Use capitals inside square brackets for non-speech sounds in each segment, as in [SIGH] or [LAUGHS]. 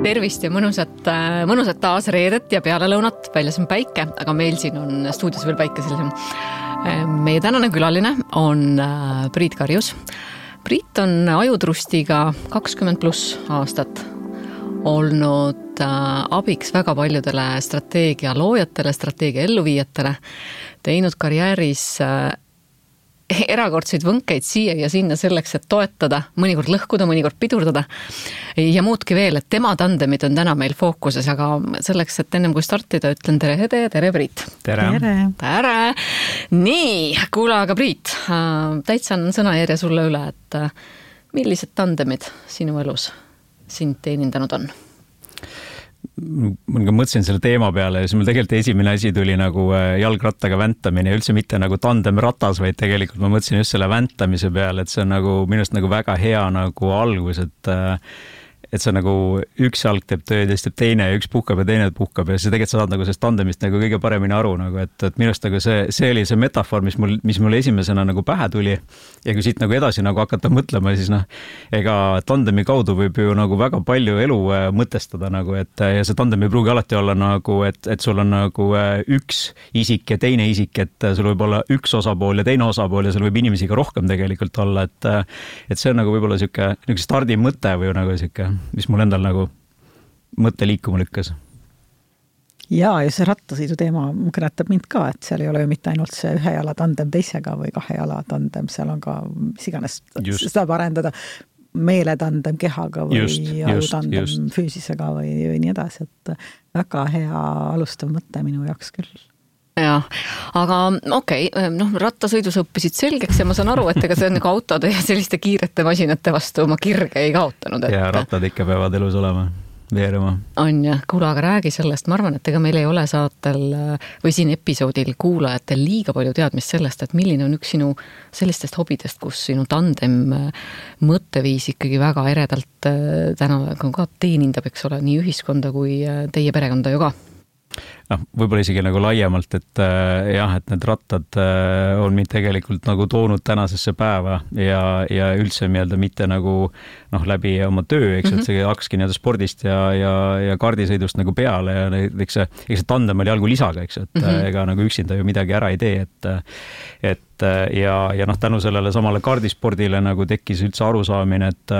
tervist ja mõnusat, mõnusat taas reedet ja pealelõunat, väljas on päike, aga meil siin on stuudios veel päike sellisem. meie tänane külaline on äh, Priit Karjus. Priit on ajutrustiga kakskümmend pluss aastat olnud äh, abiks väga paljudele strateegia loojatele, strateegia elluviijatele, teinud karjääris äh, [LAUGHS] erakordseid võnkeid siia ja sinna selleks, et toetada, mõnikord lõhkuda, mõnikord pidurdada ja muudki veel, et tema tandemid on täna meil fookuses, aga selleks, et ennem kui startida, ütlen tere Hede ja tere Priit. tere, tere.! tere! nii, kuule aga Priit, äh, täitsa annan sõnajärje sulle üle, et äh, millised tandemid sinu elus sind teenindanud on? Ma ka mõtlesin selle teema peale ja siis mul tegelikult esimene asi tuli nagu äh, jalgrattaga väntamine ja üldse mitte nagu tandemratas, vaid tegelikult ma mõtlesin just selle väntamise peale, et see on nagu minu arust nagu väga hea nagu algus, et äh, et see nagu üks jalg teeb tööd ja siis teeb teine ja üks puhkab ja teine puhkab ja siis tegelikult sa saad nagu sellest tandemist nagu kõige paremini aru nagu, et, et minu arust nagu see, see oli see metafoor, mis mul, mis mulle esimesena nagu pähe tuli. ja kui siit nagu edasi nagu hakata mõtlema, siis noh, ega tandemi kaudu võib ju nagu väga palju elu äh, mõtestada nagu, et ja see tandem ei pruugi alati olla nagu, et, et sul on nagu äh, üks isik ja teine isik, et sul võib olla üks osapool ja teine osapool ja seal võib inimesi ka rohkem tegelikult olla, et et see on nagu võib-olla niisugune, niisugune stardimõte või nagu niisugune mis mul endal nagu mõtte liikuma lükkas. ja, ja see rattasõidu teema kõnetab mind ka, et seal ei ole ju mitte ainult see ühe jala tandem teisega või kahe jala tandem, seal on ka mis iganes, saab arendada meeletandem kehaga või ajutandem füüsisega või, või nii edasi, et väga hea alustav mõte minu jaoks küll jah, aga okei okay,, noh, rattasõidus õppisid selgeks ja ma saan aru, et ega see nagu autode ja selliste kiirete masinate vastu oma kirge ei kaotanud et.... ja rattad ikka peavad elus olema veerema. on jah, kuule, aga räägi sellest, ma arvan, et ega meil ei ole saatel või siin episoodil kuulajatel liiga palju teadmist sellest, et milline on üks sinu sellistest hobidest, kus sinu tandem mõtteviis ikkagi väga eredalt äh, täna ka teenindab, eks ole, nii ühiskonda kui äh, teie perekonda ju ka noh, võib-olla isegi nagu laiemalt, et äh, jah, et need rattad äh, on mind tegelikult nagu toonud tänasesse päeva ja, ja üldse nii-öelda mitte nagu noh, läbi oma töö, eks mm -hmm., et see hakkaski nii-öelda spordist ja, ja, ja kaardisõidust nagu peale ja eks see, eks see tandem oli algul lisaga, eks et mm -hmm. ega nagu üksinda ju midagi ära ei tee, et et ja, ja noh, tänu sellele samale kaardispordile nagu tekkis üldse arusaamine, et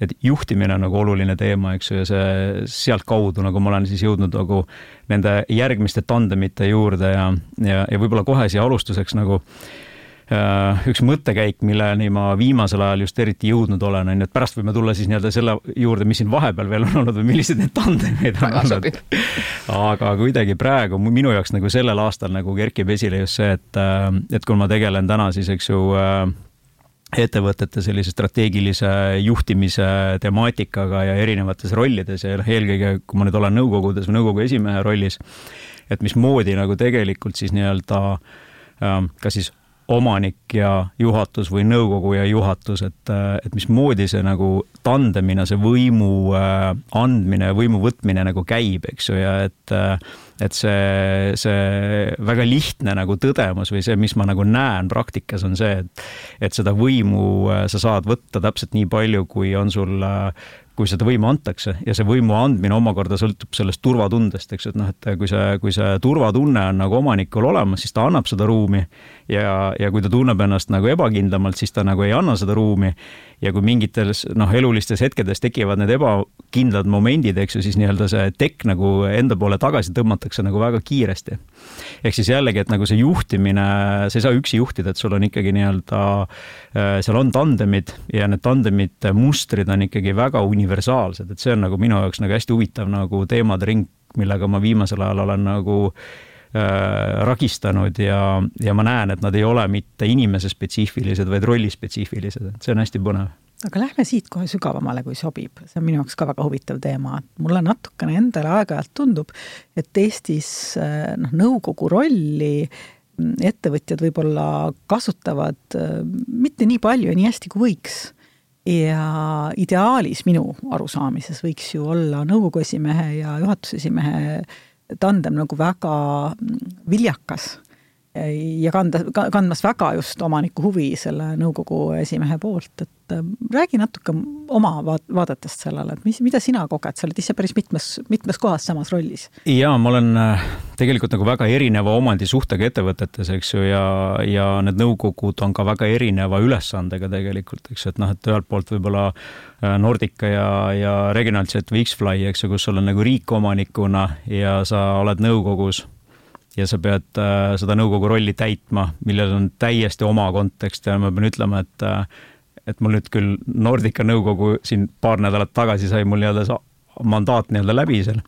et juhtimine on nagu oluline teema, eks ju, ja see sealtkaudu nagu ma olen siis jõudnud nagu nende järgmiste tandemite juurde ja, ja, ja võib-olla kohe siia alustuseks nagu äh, üks mõttekäik, milleni ma viimasel ajal just eriti jõudnud olen, on ju, et pärast võime tulla siis nii-öelda selle juurde, mis siin vahepeal veel on olnud või millised need tandemeid on olnud. aga kuidagi praegu minu jaoks nagu sellel aastal nagu kerkib esile just see, et, äh, et kui ma tegelen täna siis, eks ju äh, ettevõtete sellise strateegilise juhtimise temaatikaga ja erinevates rollides ja noh, eelkõige kui ma nüüd olen nõukogudes või nõukogu esimehe rollis, et mismoodi nagu tegelikult siis nii-öelda ähm, kas siis omanik ja juhatus või nõukogu ja juhatus, et, et mismoodi see nagu tandemina, see võimu äh, andmine, võimu võtmine nagu käib, eks ju, ja et et see, see väga lihtne nagu tõdemus või see, mis ma nagu näen praktikas, on see, et et seda võimu äh, sa saad võtta täpselt nii palju, kui on sul äh, kui seda võimu antakse. Ja see võimu andmine omakorda sõltub sellest turvatundest, eks et noh, et kui see, kui see turvatunne on nagu omanikul olemas, siis ta annab seda ruumi. Ja, ja kui ta tunneb ennast nagu ebakindlamalt, siis ta nagu ei anna seda ruumi ja kui mingitel noh, elulistes hetkedes tekivad need ebakindlad momendid, eks ju, siis nii-öelda see tekk nagu enda poole tagasi tõmmatakse nagu väga kiiresti. ehk siis jällegi, et nagu see juhtimine, sa ei saa üksi juhtida, et sul on ikkagi nii-öelda, äh, seal on tandemid ja need tandemite mustrid on ikkagi väga universaalsed, et see on nagu minu jaoks nagu hästi huvitav nagu teemade ring, millega ma viimasel ajal olen nagu Äh, ragistanud ja, ja ma näen, et nad ei ole mitte inimese spetsiifilised, vaid rollispetsiifilised, et see on hästi põnev. Aga lähme siit kohe sügavamale, kui sobib, see on minu jaoks ka väga huvitav teema, et mulle natukene endale aeg-ajalt tundub, et Eestis äh, noh, nõukogu rolli ettevõtjad võib-olla kasutavad äh, mitte nii palju ja nii hästi, kui võiks. ja ideaalis minu arusaamises võiks ju olla nõukogu esimehe ja juhatuse esimehe tandem nagu väga viljakas ja kanda, kandmas väga just omaniku huvi selle nõukogu esimehe poolt, et et äh, räägi natuke oma vaat-, vaadetest sellele, et mis, mida sina koged, sa oled ise päris mitmes, mitmes kohas samas rollis. jaa, ma olen äh, tegelikult nagu väga erineva omandisuhtega ettevõtetes, eks ju, ja, ja need nõukogud on ka väga erineva ülesandega tegelikult, eks ju, et noh, et ühelt poolt võib-olla Nordica ja, ja Regionaljet või X-Fly, eks ju, kus sul on nagu riik omanikuna ja sa oled nõukogus ja sa pead äh, seda nõukogu rolli täitma, millel on täiesti oma kontekst ja ma pean ütlema, et äh, et mul nüüd küll Nordica nõukogu siin paar nädalat tagasi sai mul nii-öelda mandaat nii-öelda läbi seal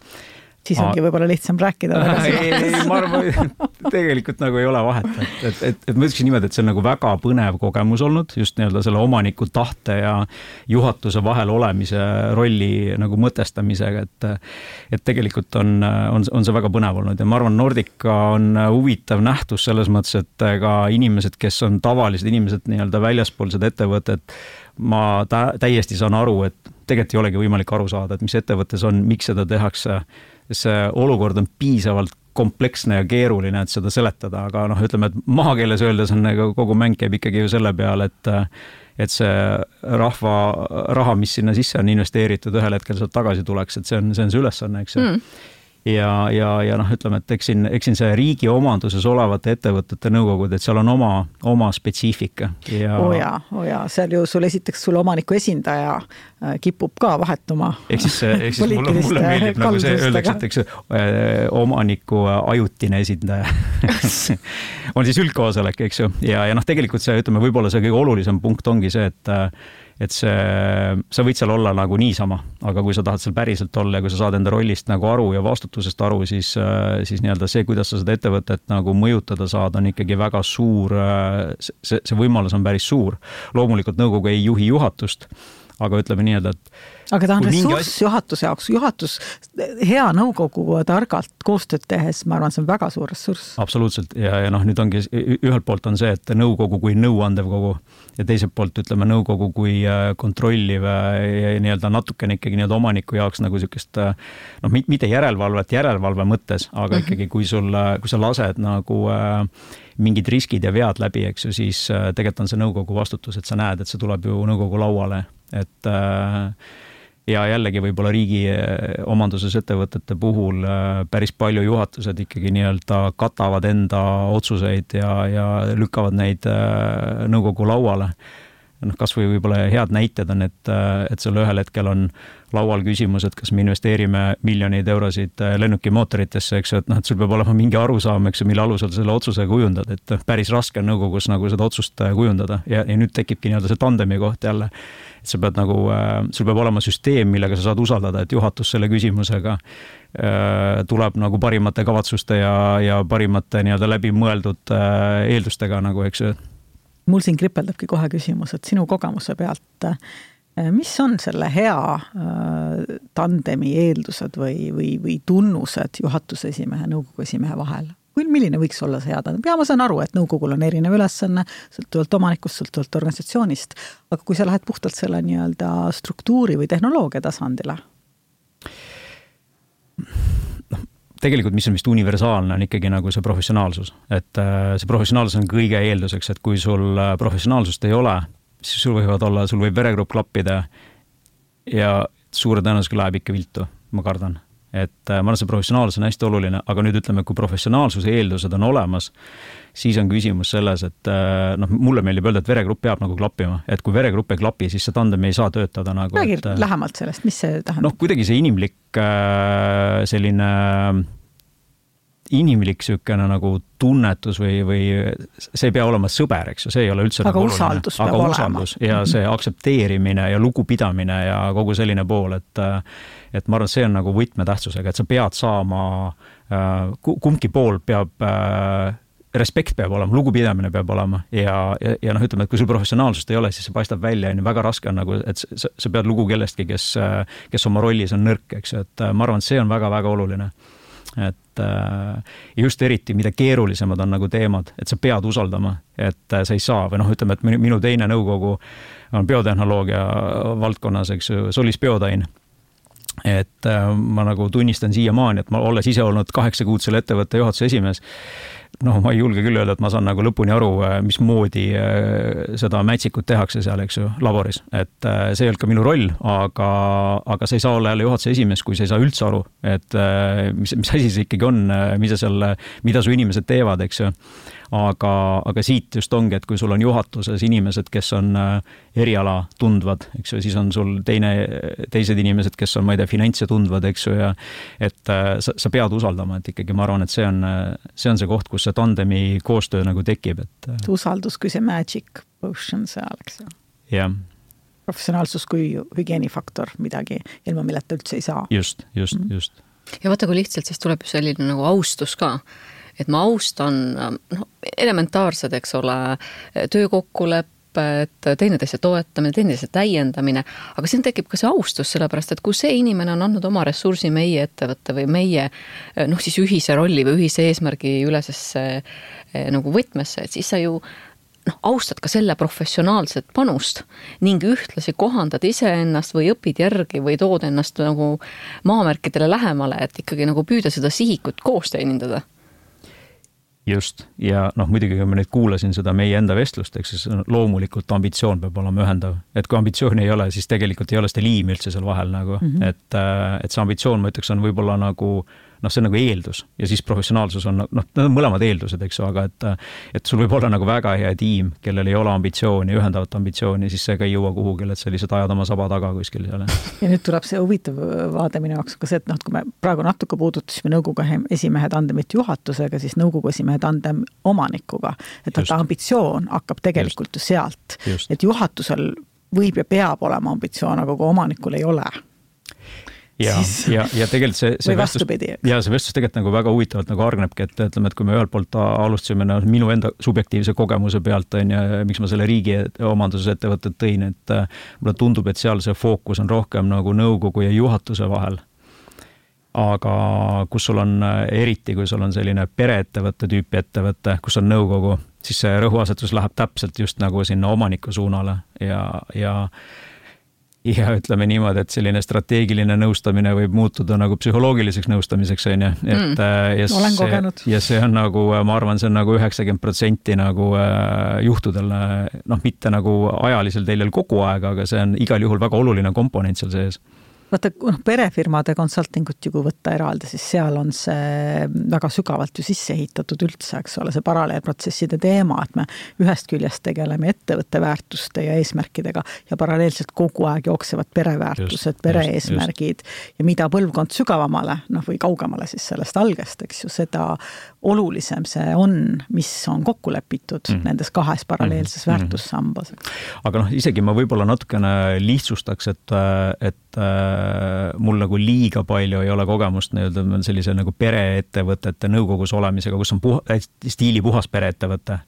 siis ongi võib-olla lihtsam rääkida. ei, ei, ma arvan, tegelikult nagu ei ole vahet, et, et, et, et ma ütleksin niimoodi, et see on nagu väga põnev kogemus olnud just nii-öelda selle omaniku tahte ja juhatuse vahel olemise rolli nagu mõtestamisega, et et tegelikult on, on, on see väga põnev olnud ja ma arvan, Nordica on huvitav nähtus selles mõttes, et ka inimesed, kes on tavalised inimesed nii-öelda väljaspool seda ettevõtet, ma täiesti saan aru, et tegelikult ei olegi võimalik aru saada, et mis ettevõttes on, miks seda tehakse see olukord on piisavalt kompleksne ja keeruline, et seda seletada, aga noh, ütleme, et maakeeles öeldes on kogu mäng käib ikkagi ju selle peale, et et see rahva raha, mis sinna sisse on investeeritud, ühel hetkel sealt tagasi tuleks, et see on, see on see ülesanne, eks ju. Mm ja, ja, ja noh, ütleme, et eks siin, eks siin see riigi omanduses olevate ettevõtete nõukogud, et seal on oma, oma spetsiifika ja. oo oh jaa, oo oh jaa, seal ju sul esiteks sul omaniku esindaja äh, kipub ka vahetuma. ehk siis, ehk siis mulle, mulle meeldib nagu see, öeldakse, et eks äh, omaniku ajutine esindaja [LAUGHS] [LAUGHS] on siis üldkoosolek, eks ju, ja, ja noh, tegelikult see, ütleme, võib-olla see kõige olulisem punkt ongi see, et äh, et see, sa võid seal olla nagu niisama, aga kui sa tahad seal päriselt olla ja kui sa saad enda rollist nagu aru ja vastutusest aru, siis, siis nii-öelda see, kuidas sa seda ettevõtet nagu mõjutada saad, on ikkagi väga suur, see, see võimalus on päris suur. loomulikult nõukogu ei juhi juhatust aga ütleme nii-öelda, et aga ta on ressurss as... juhatuse jaoks, juhatus, hea nõukogu targalt koostööd tehes, ma arvan, see on väga suur ressurss. absoluutselt ja, ja noh, nüüd ongi ühelt poolt on see, et nõukogu kui nõuandev kogu ja teiselt poolt ütleme nõukogu kui äh, kontrolliv äh, ja nii-öelda natukene ikkagi nii-öelda omaniku jaoks nagu niisugust äh, noh, mitte järelevalvet järelevalve mõttes, aga mhm. ikkagi, kui sul, kui sa lased nagu äh, mingid riskid ja vead läbi, eks ju, siis tegelikult on see nõukogu vastutus, et sa näed, et see tuleb ju nõukogu lauale et äh, ja jällegi võib-olla riigi äh, omanduses ettevõtete puhul äh, päris palju juhatused ikkagi nii-öelda katavad enda otsuseid ja, ja lükkavad neid nõukogu lauale. noh, kasvõi võib-olla head näited on, et, et seal ühel hetkel on laual küsimus, et kas me investeerime miljoneid eurosid lennukimootoritesse, eks ju, et noh, et sul peab olema mingi arusaam, eks ju, mille alusel selle otsuse kujundad, et päris raske on nõukogus nagu seda otsust kujundada. Ja, ja nüüd tekibki nii-öelda see tandemi koht jälle et sa pead nagu, äh, sul peab olema süsteem, millega sa saad usaldada, et juhatus selle küsimusega äh, tuleb nagu parimate kavatsuste ja, ja parimate nii-öelda läbimõeldud äh, eeldustega nagu, eks ju. mul siin kripeldabki kohe küsimus, et sinu kogemuse pealt mis on selle hea tandemi eeldused või, või, või tunnused juhatuse esimehe, nõukogu esimehe vahel? Milline võiks olla see hea tandem, ja ma saan aru, et nõukogul on erinev ülesanne, sõltuvalt omanikust, sõltuvalt organisatsioonist, aga kui sa lähed puhtalt selle nii-öelda struktuuri või tehnoloogia tasandile? noh, tegelikult, mis on vist universaalne, on ikkagi nagu see professionaalsus, et äh, see professionaalsus on kõige eelduseks, et kui sul äh, professionaalsust ei ole, siis sul võivad olla, sul võib veregrupp klappida ja suure tõenäosusega läheb ikka viltu, ma kardan et äh, ma arvan, see professionaalsus on hästi oluline, aga nüüd ütleme, kui professionaalsuse eeldused on olemas, siis on küsimus selles, et äh, noh, mulle meeldib öelda, et veregrupp peab nagu klappima, et kui veregrupp ei klapi, siis see tandem ei saa töötada nagu. räägi äh, lähemalt sellest, mis see tähendab? noh, kuidagi see inimlik selline inimlik niisugune nagu tunnetus või, või see ei pea olema sõber, eks ju, see ei ole üldse aga nagu usaldus oluline. aga usaldus olema. ja see aktsepteerimine ja lugupidamine ja kogu selline pool, et et ma arvan, et see on nagu võtmetähtsusega, et sa pead saama, äh, kumbki pool peab äh, respekt peab olema, lugupidamine peab olema ja, ja, ja noh, ütleme, et kui sul professionaalsust ei ole, siis see paistab välja, on ju, väga raske on nagu, et sa, sa pead lugu kellestki, kes, kes oma rollis on nõrk, eks ju, et ma arvan, et see on väga-väga oluline et ja just eriti, mida keerulisemad on nagu teemad, et sa pead usaldama, et sa ei saa või noh, ütleme, et minu teine nõukogu on biotehnoloogia valdkonnas, eks ju, Solis Biotain. Et äh, ma nagu tunnistan siiamaani, et ma olles ise olnud kaheksa kuud selle ettevõtte juhatuse esimees, noh, ma ei julge küll öelda, et ma saan nagu lõpuni aru, mismoodi seda mätsikut tehakse seal, eks ju, laboris. et see ei olnud ka minu roll, aga, aga sa ei saa olla jälle juhatuse esimees, kui sa ei saa üldse aru, et mis, mis asi see ikkagi on, mis sa seal, mida su inimesed teevad, eks ju aga, aga siit just ongi, et kui sul on juhatuses inimesed, kes on äh, eriala tundvad, eks ju, siis on sul teine, teised inimesed, kes on, ma ei tea, finantse tundvad, eks ju, ja et äh, sa, sa pead usaldama, et ikkagi ma arvan, et see on, see on see koht, kus see tandemi koostöö nagu tekib, et. Äh, usaldus kui see magic potion seal, eks ju. jah professionaalsus kui hügieenifaktor, midagi, ilma milleta üldse ei saa. just, just mm, -hmm. just. ja vaata, kui lihtsalt siis tuleb ju selline nagu austus ka et ma austan noh, elementaarsed, eks ole, töökokkulepped, teineteise toetamine, teineteise täiendamine, aga siin tekib ka see austus, sellepärast et kui see inimene on andnud oma ressursi meie ettevõtte või meie noh, siis ühise rolli või ühise eesmärgi ülesesse eh, nagu võtmesse, et siis sa ju noh, austad ka selle professionaalset panust ning ühtlasi kohandad iseennast või õpid järgi või tood ennast nagu maamärkidele lähemale, et ikkagi nagu püüda seda sihikut koos teenindada just, ja noh, muidugi kui ma nüüd kuulasin seda meie enda vestlust, eks siis loomulikult ambitsioon peab olema ühendav. et kui ambitsiooni ei ole, siis tegelikult ei ole seda liimi üldse seal vahel nagu mm, -hmm. et, äh, et see ambitsioon, ma ütleks, on võib-olla nagu noh, see on nagu eeldus. Ja siis professionaalsus on noh, need on mõlemad eeldused, eks ju, aga et et sul võib olla nagu väga hea tiim, kellel ei ole ambitsiooni, ühendavat ambitsiooni, siis see ka ei jõua kuhugile, et sa lihtsalt ajad oma saba taga kuskil seal. ja nüüd tuleb see huvitav vaade minu jaoks ka see, et noh, et kui me praegu natuke puudutasime nõukogu esimehe tandemit juhatusega, siis nõukogu esimehe tandem omanikuga, et vaata ambitsioon hakkab tegelikult Just. ju sealt, et juhatusel võib ja peab olema ambitsioon, aga kui omanikul ei ole ja ja, ja tegelikult see, see vestlus, ja see vestlus tegelikult nagu väga huvitavalt nagu hargnebki, et ütleme, et kui me ühelt poolt alustasime no, minu enda subjektiivse kogemuse pealt on ju, miks ma selle riigi omanduses ettevõtted tõin, et äh, mulle tundub, et seal see fookus on rohkem nagu nõukogu ja juhatuse vahel. Aga kus sul on, äh, eriti kui sul on selline pereettevõtte tüüpi ettevõte, kus on nõukogu, siis see rõhuasetus läheb täpselt just nagu sinna omaniku suunale ja, ja ja ütleme niimoodi, et selline strateegiline nõustamine võib muutuda nagu psühholoogiliseks nõustamiseks, on ju, et mm, äh, ja see, ja see on nagu, ma arvan, see on nagu üheksakümmend protsenti nagu äh, juhtudel, noh, mitte nagu ajalisel teljel kogu aeg, aga see on igal juhul väga oluline komponent seal sees vaata, noh, perefirmade consulting ut ju kui võtta eraldi, siis seal on see väga sügavalt ju sisse ehitatud üldse, eks ole, see paralleelprotsesside teema, et me ühest küljest tegeleme ettevõtte väärtuste ja eesmärkidega ja paralleelselt kogu aeg jooksevad pereväärtused, pere-eesmärgid ja mida põlvkond sügavamale, noh, või kaugemale siis sellest algest, eks ju, seda olulisem see on, mis on kokku lepitud mm -hmm. nendes kahes paralleelses mm -hmm. väärtussambas. aga noh, isegi ma võib-olla natukene lihtsustaks, et, et Äh, mul nagu liiga palju ei ole kogemust nii-öelda sellise nagu pereettevõtete nõukogus olemisega, kus on puha, stiili puhas pereettevõte.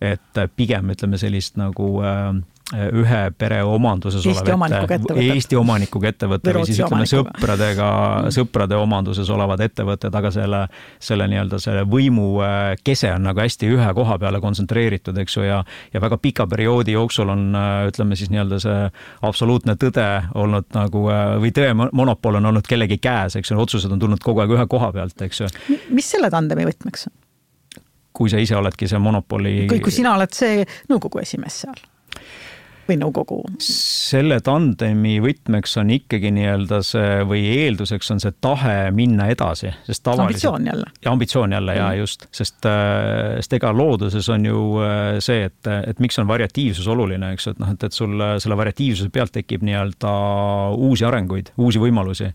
et pigem ütleme sellist nagu äh, ühe pere omanduses Eesti olev ette, Eesti omanikuga ettevõte või siis ütleme sõpradega mm., sõprade omanduses olevad ettevõtted, aga selle, selle nii-öelda selle võimu äh, kese on nagu hästi ühe koha peale kontsentreeritud, eks ju, ja ja väga pika perioodi jooksul on äh, ütleme siis nii-öelda see absoluutne tõde olnud nagu äh, või tõe monopol on olnud kellegi käes, eks ju, otsused on tulnud kogu aeg ühe koha pealt, eks ju. mis selle tandemi võtmeks on? kui sa ise oledki see monopoli. kui, kui sina oled see nõukogu esimees seal või nõukogu? selle tandemi võtmeks on ikkagi nii-öelda see või eelduseks on see tahe minna edasi, sest tavaliselt. ambitsioon jälle. ambitsioon jälle mm. ja just, sest, äh, sest ega looduses on ju äh, see, et, et miks on variatiivsus oluline, eks ju, et noh, et, et sul selle variatiivsuse pealt tekib nii-öelda uusi arenguid, uusi võimalusi.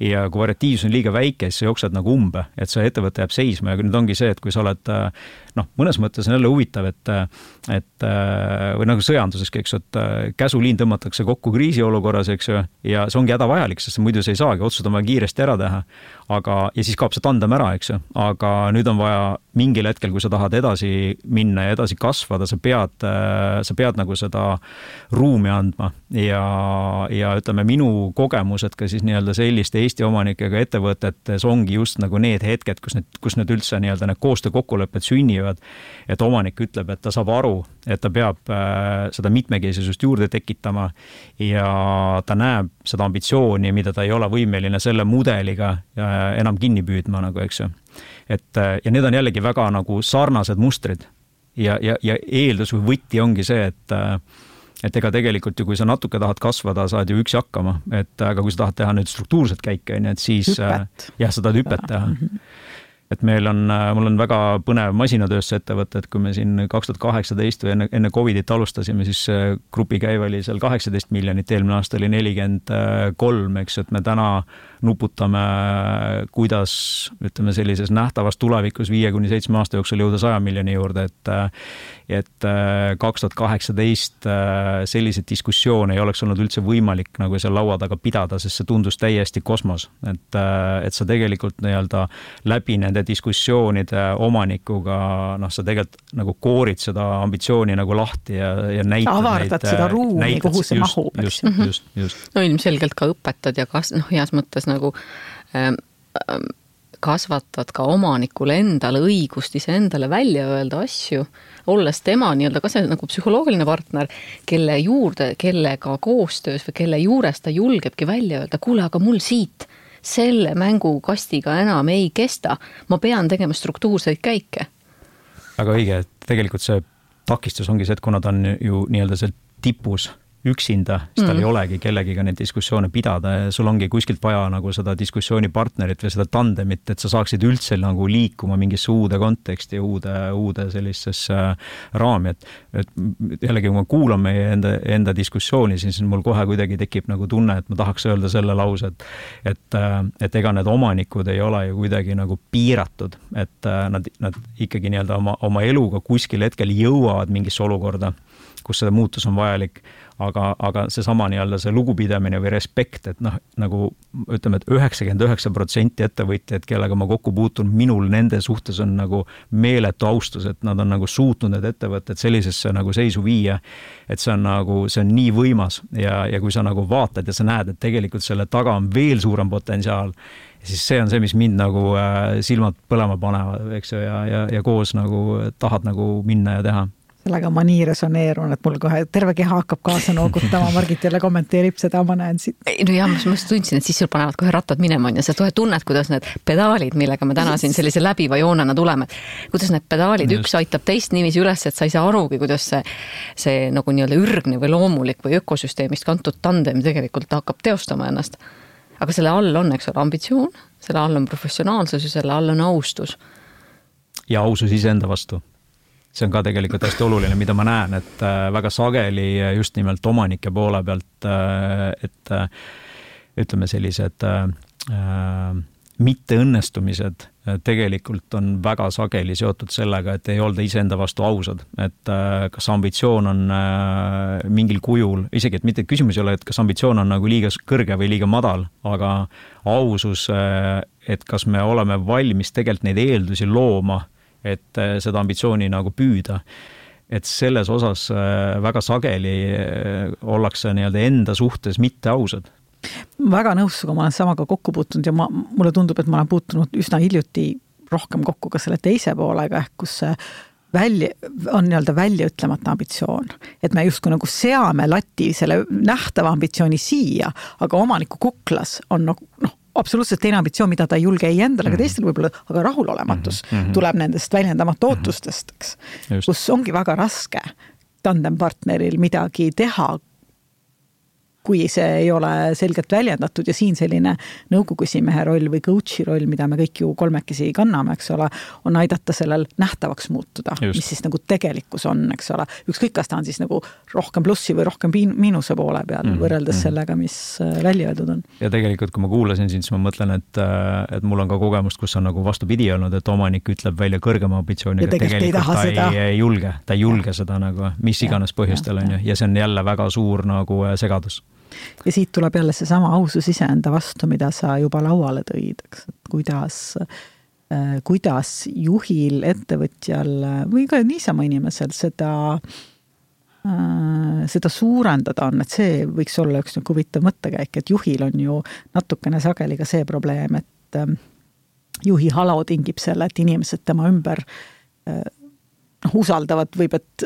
Ja kui variatiivsus on liiga väike, siis sa jooksed nagu umbe, et see ettevõte jääb seisma ja nüüd ongi see, et kui sa oled noh, mõnes mõttes on jälle huvitav, et, et või nagu sõjanduseski, eks ju, et käsuliin tõmmatakse kokku kriisiolukorras, eks ju, ja see ongi hädavajalik, sest muidu sa ei saagi, otsused on vaja kiiresti ära teha. Aga, ja siis kaob see tandem ära, eks ju, aga nüüd on vaja mingil hetkel, kui sa tahad edasi minna ja edasi kasvada, sa pead, sa pead nagu seda ruumi andma ja, ja ütleme, minu kogemused ka siis nii-öelda selliste Eesti omanikega ettevõtetes ongi just nagu need hetked, kus need, kus need üldse nii-öelda need koostöökokkulepped sünnivad. et omanik ütleb, et ta saab aru, et ta peab äh, seda mitmekesisust juurde tekitama ja ta näeb seda ambitsiooni, mida ta ei ole võimeline selle mudeliga äh, enam kinni püüdma nagu, eks ju. Et ja need on jällegi väga nagu sarnased mustrid. Ja, ja, ja eeldus või võti ongi see, et et ega tegelikult ju, kui sa natuke tahad kasvada, saad ju üksi hakkama, et aga kui sa tahad teha nüüd struktuurset käike, on ju, et siis hüpet. jah, sa tahad hüpet teha. Mm. -hmm et meil on, äh, mul on väga põnev masinatööstuse ettevõte, et kui me siin kaks tuhat kaheksateist või enne, enne Covidit alustasime, siis äh, grupi käive oli seal kaheksateist miljonit, eelmine aasta oli nelikümmend kolm, eks, et me täna nuputame, kuidas ütleme, sellises nähtavas tulevikus viie kuni seitsme aasta jooksul jõuda saja miljoni juurde, et et kaks tuhat kaheksateist äh, selliseid diskussioone ei oleks olnud üldse võimalik nagu seal laua taga pidada, sest see tundus täiesti kosmos, et, et sa tegelikult nii-öelda läbi nende diskussioonide omanikuga, noh, sa tegelikult nagu koorid seda ambitsiooni nagu lahti ja, ja näitad avardad neid, seda ruumi, kuhu see just, mahub, eks ju. just, just, just. no ilmselgelt ka õpetad ja kas noh, heas mõttes nagu ähm, ähm, kasvatad ka omanikule endale õigust iseendale välja öelda asju, olles tema nii-öelda ka see nagu psühholoogiline partner, kelle juurde, kellega koostöös või kelle juures ta julgebki välja öelda, kuule, aga mul siit selle mängukastiga enam ei kesta, ma pean tegema struktuurseid käike. väga õige, et tegelikult see takistus ongi see, et kuna ta on ju nii-öelda seal tipus üksinda, siis tal mm. ei olegi kellegiga neid diskussioone pidada ja sul ongi kuskilt vaja nagu seda diskussioonipartnerit või seda tandemit, et sa saaksid üldse nagu liikuma mingisse uude konteksti, uude, uude sellisesse äh, raami, et et jällegi, kui ma kuulan meie enda, enda diskussiooni, siis mul kohe kuidagi tekib nagu tunne, et ma tahaks öelda selle lause, et et, äh, et ega need omanikud ei ole ju kuidagi nagu piiratud, et äh, nad, nad ikkagi nii-öelda oma, oma eluga kuskil hetkel jõuavad mingisse olukorda, kus see muutus on vajalik aga, aga seesama nii-öelda see lugupidamine või respekt, et noh, nagu ütleme et, et üheksakümmend üheksa protsenti ettevõtjaid, kellega ma kokku puutun, minul nende suhtes on nagu meeletu austus, et nad on nagu suutnud need ettevõtted sellisesse nagu seisu viia. et see on nagu, see on nii võimas ja, ja kui sa nagu vaatad ja sa näed, et tegelikult selle taga on veel suurem potentsiaal, siis see on see, mis mind nagu äh, silmad põlema panevad, eks ju, ja, ja, ja koos nagu tahad nagu minna ja teha sellega ma nii resoneerun, et mul kohe terve keha hakkab kaasa noogutama, Margit jälle kommenteerib seda, ma näen siit. no jah, ma just tundsin, et siis sul panevad kohe rattad minema, on ju, sa kohe tunned, kuidas need pedaalid, millega me täna siin sellise läbiva joonena tuleme, kuidas need pedaalid, üks aitab teist niiviisi üles, et sa ei saa arugi, kuidas see, see nagu nii-öelda ürgne või loomulik või ökosüsteemist kantud tandem tegelikult hakkab teostama ennast. aga selle all on, eks ole, ambitsioon, selle all on professionaalsus ja selle all on austus. ja ausus iseenda vastu see on ka tegelikult hästi oluline, mida ma näen, et äh, väga sageli just nimelt omanike poole pealt, äh, et äh, ütleme, sellised mitteõnnestumised tegelikult on väga sageli seotud sellega, et ei olda iseenda vastu ausad, et kas ambitsioon on mingil kujul, isegi et mitte küsimus ei ole, et kas ambitsioon on nagu liiga kõrge või liiga madal, aga ausus, et kas me oleme valmis tegelikult neid eeldusi looma et äh, seda ambitsiooni nagu püüda. et selles osas äh, väga sageli äh, ollakse nii-öelda enda suhtes mitteausad väga nõus sinuga, ma olen samaga kokku puutunud ja ma, mulle tundub, et ma olen puutunud üsna hiljuti rohkem kokku ka selle teise poolega, ehk kus see välja, on nii-öelda väljaütlemata ambitsioon. et me justkui nagu seame lati, selle nähtava ambitsiooni siia, aga omaniku kuklas on nagu noh, absoluutselt teine ambitsioon, mida ta ei julge ei endale ega mm -hmm. teistele võib-olla, aga rahulolematus mm -hmm. tuleb nendest väljendamata mhm. ootustest, eks. kus ongi väga raske tandempartneril midagi teha, kui see ei ole selgelt väljendatud ja siin selline nõukogu esimehe roll või coach'i roll, mida me kõik ju kolmekesi kanname, eks ole, on aidata sellel nähtavaks muutuda, mis siis nagu tegelikkus on, eks ole. ükskõik, kas ta on siis nagu rohkem plussi või rohkem miinuse poole peal mm -hmm. võrreldes -hmm. sellega, mis äh, välja öeldud on. ja tegelikult, kui ma kuulasin sind, siis ma mõtlen, et, äh, et mul on ka kogemust, kus on nagu vastupidi olnud, et omanik ütleb välja kõrgema ambitsiooniga, tegelikult, tegelikult ta seda. ei, ei julge, ta ei julge seda nagu mis iganes põhjustel, on ju, ja see on jälle väga suur nagu äh, segadus ja siit tuleb jälle seesama ausus iseenda vastu, mida sa juba lauale tõid, eks, et kuidas äh, kuidas juhil, ettevõtjal või ka niisama inimesel seda äh, seda suurendada on, et see võiks olla üks nagu huvitav mõttekäik, et juhil on ju natukene sageli ka see probleem, et äh, juhi halo tingib selle, et inimesed tema ümber noh, usaldavad, võib et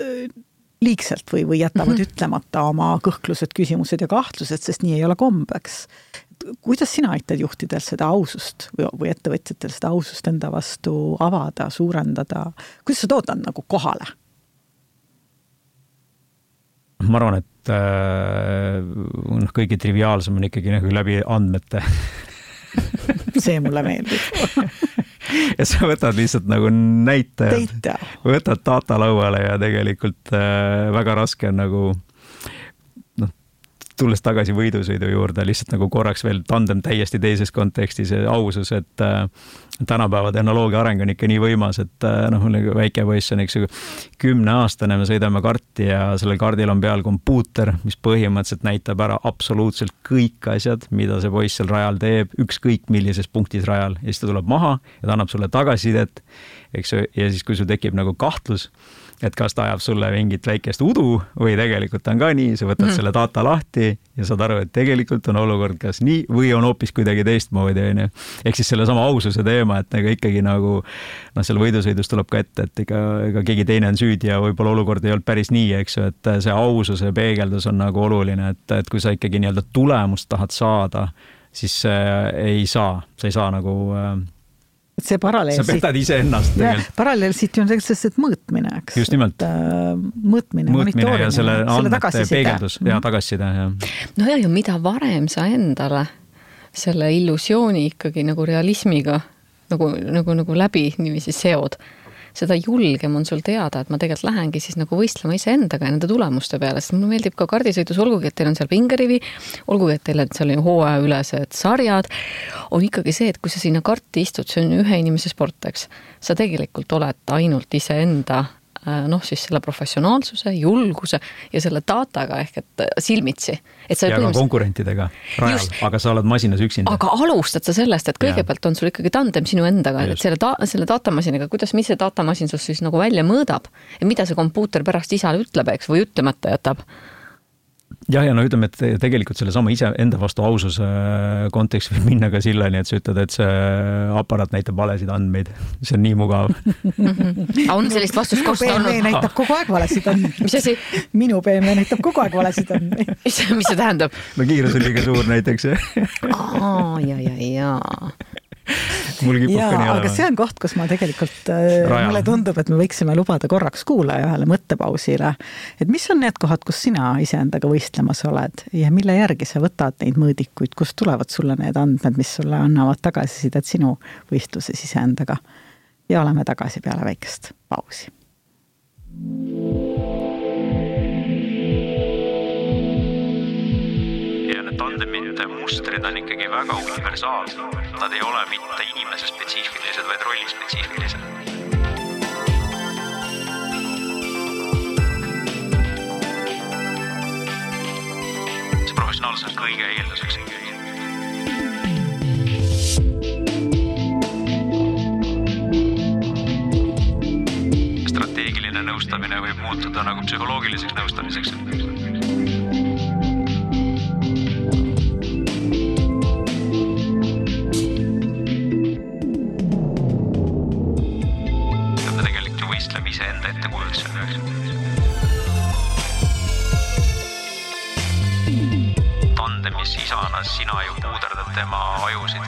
liigselt või, või jätavad mm -hmm. ütlemata oma kõhklused, küsimused ja kahtlused, sest nii ei ole kombeks. kuidas sina aitad juhtidel seda ausust või, või ettevõtjatel seda ausust enda vastu avada, suurendada, kuidas sa tood nad nagu kohale? ma arvan, et äh, noh, kõige triviaalsem on ikkagi nagu läbi andmete see mulle meeldib [LAUGHS] ja sa võtad lihtsalt nagu näitajad, võtad data lauale ja tegelikult äh, väga raske on nagu tulles tagasi võidusõidu juurde, lihtsalt nagu korraks veel tandem täiesti teises kontekstis ja ausus, et äh, tänapäeva tehnoloogia areng on ikka nii võimas, et äh, noh, mul väike poiss on, eks ju, kümneaastane, me sõidame karti ja sellel kardil on peal kompuuter, mis põhimõtteliselt näitab ära absoluutselt kõik asjad, mida see poiss seal rajal teeb, ükskõik millises punktis rajal. Ja siis ta tuleb maha ja ta annab sulle tagasisidet, eks ju, ja siis, kui sul tekib nagu kahtlus et kas ta ajab sulle mingit väikest udu või tegelikult on ka nii, sa võtad mm. selle data lahti ja saad aru, et tegelikult on olukord kas nii või on hoopis kuidagi teistmoodi, onju. ehk siis sellesama aususe teema, et ega ikkagi nagu noh, seal võidusõidus tuleb ka ette, et ega, ega keegi teine on süüdi ja võib-olla olukord ei olnud päris nii, eks ju, et see aususe peegeldus on nagu oluline, et, et kui sa ikkagi nii-öelda tulemust tahad saada, siis äh, ei saa, sa ei saa nagu äh, see paralleel. sa petad iseennast tegelikult. paralleel siit ju on selles, et mõõtmine, eks. just nimelt. Äh, mõõtmine, mõõtmine ja selle andmete peegeldus ja mhm. tagasiside ja. no ja, ja mida varem sa endale selle illusiooni ikkagi nagu realismiga nagu, nagu, nagu läbi niiviisi seod seda julgem on sul teada, et ma tegelikult lähengi siis nagu võistlema iseendaga ja nende tulemuste peale, sest mulle meeldib ka kardisõidus, olgugi et teil on seal pingerivi, olgugi et teil on seal hooajaülesed sarjad, on ikkagi see, et kui sa sinna karti istud, see on ühe inimese sport, eks. sa tegelikult oled ainult iseenda noh, siis selle professionaalsuse, julguse ja selle dataga ehk et äh, silmitsi. ja põhimõtteliselt... ka konkurentidega rajal, aga sa oled masinas üksinda. aga alustad sa sellest, et kõigepealt on sul ikkagi tandem sinu endaga, et selle ta-, selle datamasinaga, kuidas, mis see datamasin sinust siis nagu välja mõõdab? Ja mida see kompuuter pärast isale ütleb, eks, või ütlemata jätab jah, ja no ütleme, et tegelikult sellesama iseenda vastu aususe kontekst võib minna ka sillani, et sa ütled, et see aparaat näitab valesid andmeid. see on nii mugav [LAUGHS] on sellist vastust kosta olnud? näitab kogu aeg valesid andmeid. mis asi? minu BMW näitab kogu aeg valesid andmeid. [LAUGHS] mis, mis see tähendab? no kiirus on liiga suur näiteks aa, ja, ja, ja mul kipub ka nii olema. aga see on koht, kus ma tegelikult, äh, mulle tundub, et me võiksime lubada korraks kuulaja ühele mõttepausile. et mis on need kohad, kus sina iseendaga võistlemas oled ja mille järgi sa võtad neid mõõdikuid, kust tulevad sulle need andmed, mis sulle annavad tagasisidet sinu võistluses iseendaga? ja oleme tagasi peale väikest pausi. tandemite mustrid on ikkagi väga universaalsed. Nad ei ole mitte inimese spetsiifilised, vaid rolli spetsiifilised. see professionaalsus on kõige eelduseks strateegiline nõustamine võib muutuda nagu psühholoogiliseks nõustamiseks sina ju puuderdad tema ajusid.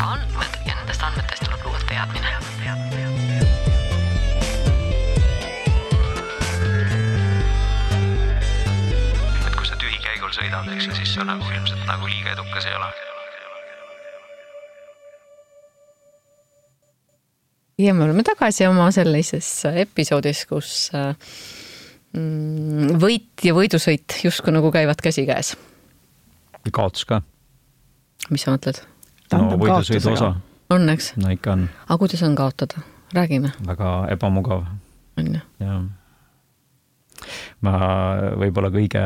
andmed ja nendest andmetest tuleb luua teadmine. sõidad, eks ju, siis sa nagu ilmselt nagu liiga edukas ei ole ja me oleme tagasi oma sellises episoodis, kus äh, Mm, võit ja võidusõit justkui nagu käivad käsikäes. kaotus ka. mis sa mõtled? no võidusõidu osa. on, eks? no ikka on. aga kuidas on kaotada? räägime. väga ebamugav. on ju? jah. ma võib-olla kõige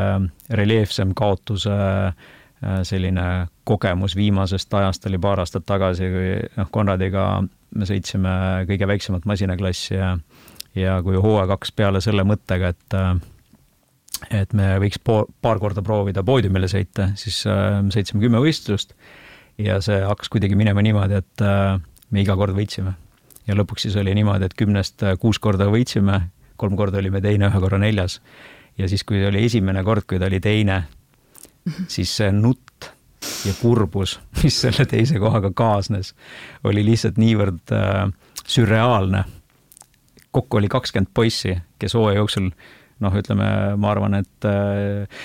reljeefsem kaotuse äh, selline kogemus viimasest ajast oli paar aastat tagasi, kui noh, Konradiga me sõitsime kõige väiksemat masinaklassi ja ja kui hooaeg hakkas peale selle mõttega, et et me võiks pool, paar korda proovida poodiumile sõita, siis me sõitsime kümme võistlust ja see hakkas kuidagi minema niimoodi, et me iga kord võitsime. ja lõpuks siis oli niimoodi, et kümnest kuus korda võitsime, kolm korda olime teine, ühe korra neljas. ja siis, kui oli esimene kord, kui ta oli teine, siis see nutt ja kurbus, mis selle teise kohaga kaasnes, oli lihtsalt niivõrd äh, sürreaalne. kokku oli kakskümmend poissi, kes hooaja jooksul noh, ütleme, ma arvan, et äh,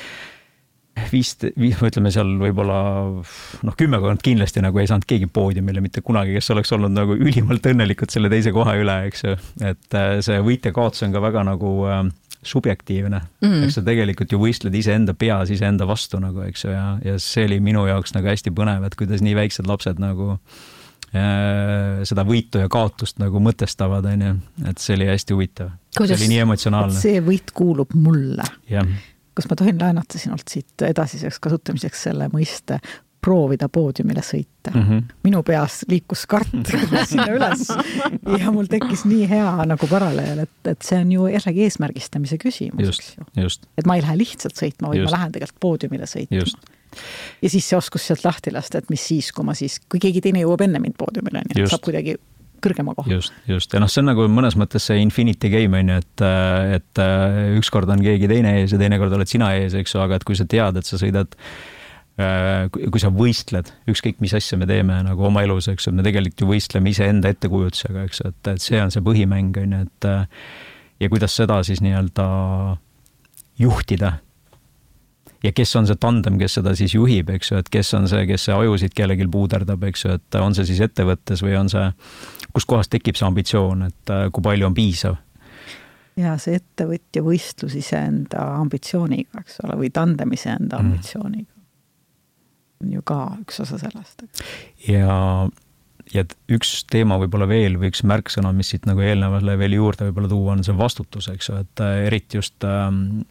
vist, ütleme seal võib-olla noh, kümmekond kindlasti nagu ei saanud keegi poodiumile mitte kunagi, kes oleks olnud nagu ülimalt õnnelikud selle teise koha üle, eks ju. et äh, see võit-ja-kaotus on ka väga nagu äh, subjektiivne mm., eks sa tegelikult ju võistled iseenda peas iseenda vastu nagu, eks ju, ja, ja see oli minu jaoks nagu hästi põnev, et kuidas nii väiksed lapsed nagu äh, seda võitu ja kaotust nagu mõtestavad, on ju, et see oli hästi huvitav. see oli nii emotsionaalne. see võit kuulub mulle. kas ma tohin laenata sinult siit edasiseks kasutamiseks selle mõiste proovida poodiumile sõita mm. -hmm. minu peas liikus kart [LAUGHS] sinna üles ja mul tekkis nii hea nagu paralleel, et, et see on ju jällegi eesmärgistamise küsimus, eks ju. et ma ei lähe lihtsalt sõitma, vaid just. ma lähen tegelikult poodiumile sõitma. ja siis see oskus sealt lahti lasta, et mis siis, kui ma siis, kui keegi teine jõuab enne mind poodiumile, on ju, saab kuidagi kõrgema koha. just, just ja noh, see on nagu mõnes mõttes see infinity game on ju, et, et ükskord on keegi teine ees ja teinekord oled sina ees, eks ju, aga et kui sa tead, et sa sõidad kui sa võistled, ükskõik mis asja me teeme nagu oma elus, eks ju, me tegelikult ju võistleme iseenda ettekujutusega, eks et, et see on see põhimäng, on ju, et ja kuidas seda siis nii-öelda juhtida ja kes on see tandem, kes seda siis juhib, eks ju, et kes on see, kes see ajusid kellelgi puuderdab, eks ju, et on see siis ettevõttes või on see, kuskohast tekib see ambitsioon, et äh, kui palju on piisav? ja see ettevõtja võistlus iseenda ambitsiooniga, eks ole, või tandem iseenda mm. On ju ka üks osa sellest. ja, ja üks teema võib-olla veel või üks märksõna, mis siit nagu eelnevale veel juurde võib-olla tuua, on see vastutus, eks ju, et äh, eriti just ähm,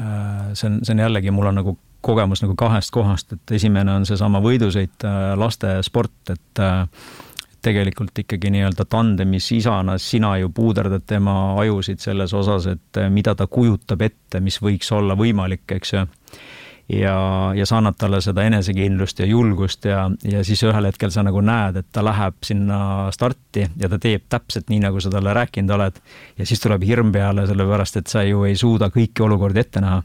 Äh, see on, see on jällegi, mul on nagu kogemus nagu kahest kohast, et esimene on seesama võidusõit, äh, lastesport, et äh, tegelikult ikkagi nii-öelda tandemis isana sina ju puuderdad tema ajusid selles osas, et mida ta kujutab ette, mis võiks olla võimalik, eks ju. Ja, ja sa annad talle seda enesekindlust ja julgust ja, ja siis ühel hetkel sa nagu näed, et ta läheb sinna starti ja ta teeb täpselt nii, nagu sa talle rääkinud oled. ja siis tuleb hirm peale, sellepärast et sa ju ei suuda kõiki olukordi ette näha.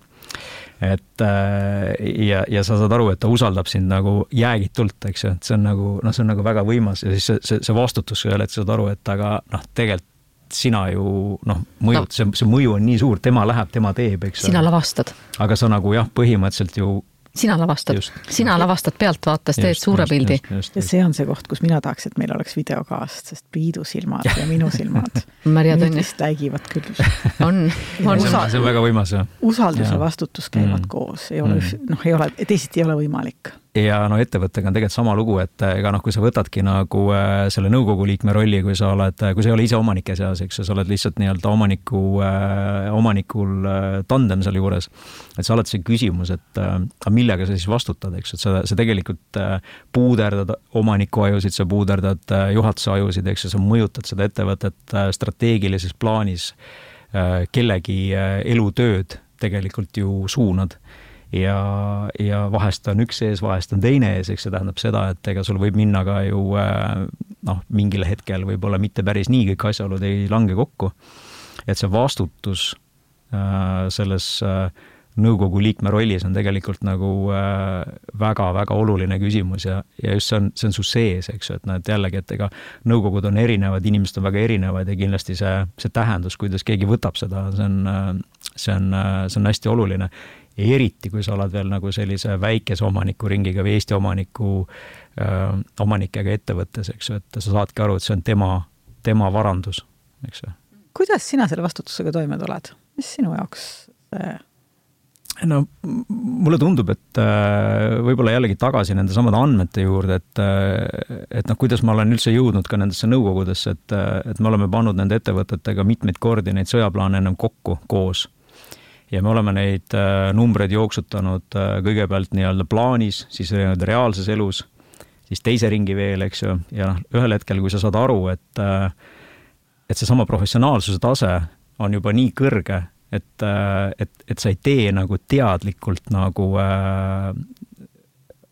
Et äh, ja, ja sa saad aru, et ta usaldab sind nagu jäägitult, eks ju, et see on nagu noh, see on nagu väga võimas. Ja siis see, see, see vastutus ühel hetkel saad aru, et aga noh, tegelikult sina ju noh, mõjud no., see, see mõju on nii suur, tema läheb, tema teeb, eks. sina lavastad. aga sa nagu jah, põhimõtteliselt ju sina lavastad, sina lavastad pealtvaates, teed suure pildi. ja see on see koht, kus mina tahaks, et meil oleks videokaast, sest Priidu silmad ja minu silmad [LAUGHS] Maria Tõnis läigivad küll. [LAUGHS] on, on. see on väga võimas, jah. usaldus ja vastutus käivad mm. koos, ei ole mm., noh, ei ole, teisiti ei ole võimalik ja no ettevõttega on tegelikult sama lugu, et eh, ega noh, kui sa võtadki nagu äh, selle nõukogu liikme rolli, kui sa oled, kui sa ei ole ise omanike seas, eks ju, sa oled lihtsalt nii-öelda omaniku omanikul tandem sealjuures. et see alati see küsimus, et aga millega sa siis vastutad, eks ju, et sa, sa tegelikult puuderdad omaniku ajusid, sa puuderdad juhatuse ajusid, eks ju, sa mõjutad seda ettevõtet strateegilises plaanis kellegi elutööd tegelikult ju suunad ja, ja vahest on üks ees, vahest on teine ees, eks see tähendab seda, et ega sul võib minna ka ju äh, noh, mingil hetkel võib-olla mitte päris nii, kõik asjaolud ei lange kokku. et see vastutus äh, selles äh, nõukogu liikme rollis on tegelikult nagu väga-väga oluline küsimus ja, ja just see on, see on su sees, eks ju, et noh, et jällegi, et ega nõukogud on erinevad, inimesed on väga erinevad ja kindlasti see, see tähendus, kuidas keegi võtab seda, see on, see on, see on hästi oluline eriti, kui sa oled veel nagu sellise väikese omanikuringiga või Eesti omaniku omanikega ettevõttes, eks ju, et sa saadki aru, et see on tema, tema varandus, eks ju. kuidas sina selle vastutusega toime tuled, mis sinu jaoks see no mulle tundub, et võib-olla jällegi tagasi nende samade andmete juurde, et, et noh, kuidas ma olen üldse jõudnud ka nendesse nõukogudesse, et, et me oleme pannud nende ettevõtetega mitmeid kordi neid sõjaplaane ennem kokku koos ja me oleme neid äh, numbreid jooksutanud äh, kõigepealt nii-öelda plaanis, siis nii-öelda reaalses elus, siis teise ringi veel, eks ju, ja noh, ühel hetkel, kui sa saad aru, et äh, et seesama professionaalsuse tase on juba nii kõrge, et, et, et sa ei tee nagu teadlikult nagu äh,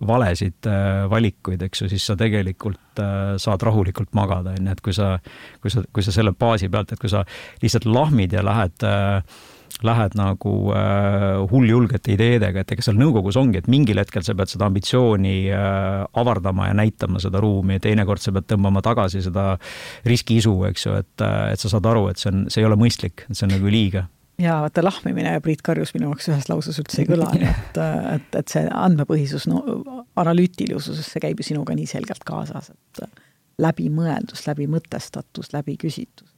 valesid äh, valikuid, eks ju, siis sa tegelikult äh, saad rahulikult magada, on ju, et kui sa, kui sa, kui sa selle baasi pealt, et kui sa lihtsalt lahmid ja lähed äh, lähed nagu äh, hulljulgete ideedega, et ega seal nõukogus ongi, et mingil hetkel sa pead seda ambitsiooni äh, avardama ja näitama seda ruumi, teinekord sa pead tõmbama tagasi seda riskiisu, eks ju, et, äh, et sa saad aru, et see on, see ei ole mõistlik, see on nagu liiga ja vaata lahmimine ja Priit Karjus minu jaoks ühes lauses üldse ei kõla, nii et, et, et see andmepõhisus, no analüütilisus, see käib ju sinuga nii selgelt kaasas, et läbimõeldus, läbi mõtestatus, läbi küsitlus.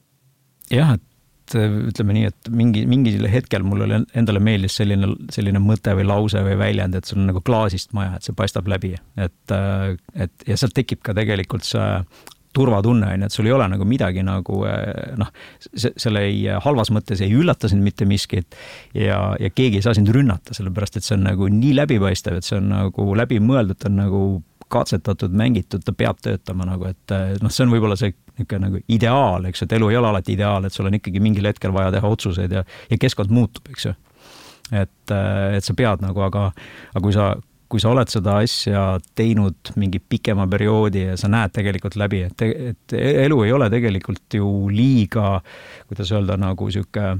jah, et ütleme nii, et mingi, mingil hetkel mul oli endale meeldis selline, selline mõte või lause või väljend, et sul on nagu klaasist maja, et see paistab läbi, et, et ja sealt tekib ka tegelikult see turvatunne on ju, et sul ei ole nagu midagi nagu eh, noh, selle ei, halvas mõttes ei üllata sind mitte miskit ja, ja keegi ei saa sind rünnata, sellepärast et see on nagu nii läbipaistev, et see on nagu läbimõeldud, ta on nagu katsetatud, mängitud, ta peab töötama nagu, et eh, noh, see on võib-olla see niisugune nagu ideaal, eks et elu ei ole alati ideaal, et sul on ikkagi mingil hetkel vaja teha otsuseid ja, ja keskkond muutub, eks ju. et, et sa pead nagu, aga, aga kui sa kui sa oled seda asja teinud mingi pikema perioodi ja sa näed tegelikult läbi, et, et elu ei ole tegelikult ju liiga, kuidas öelda, nagu sihuke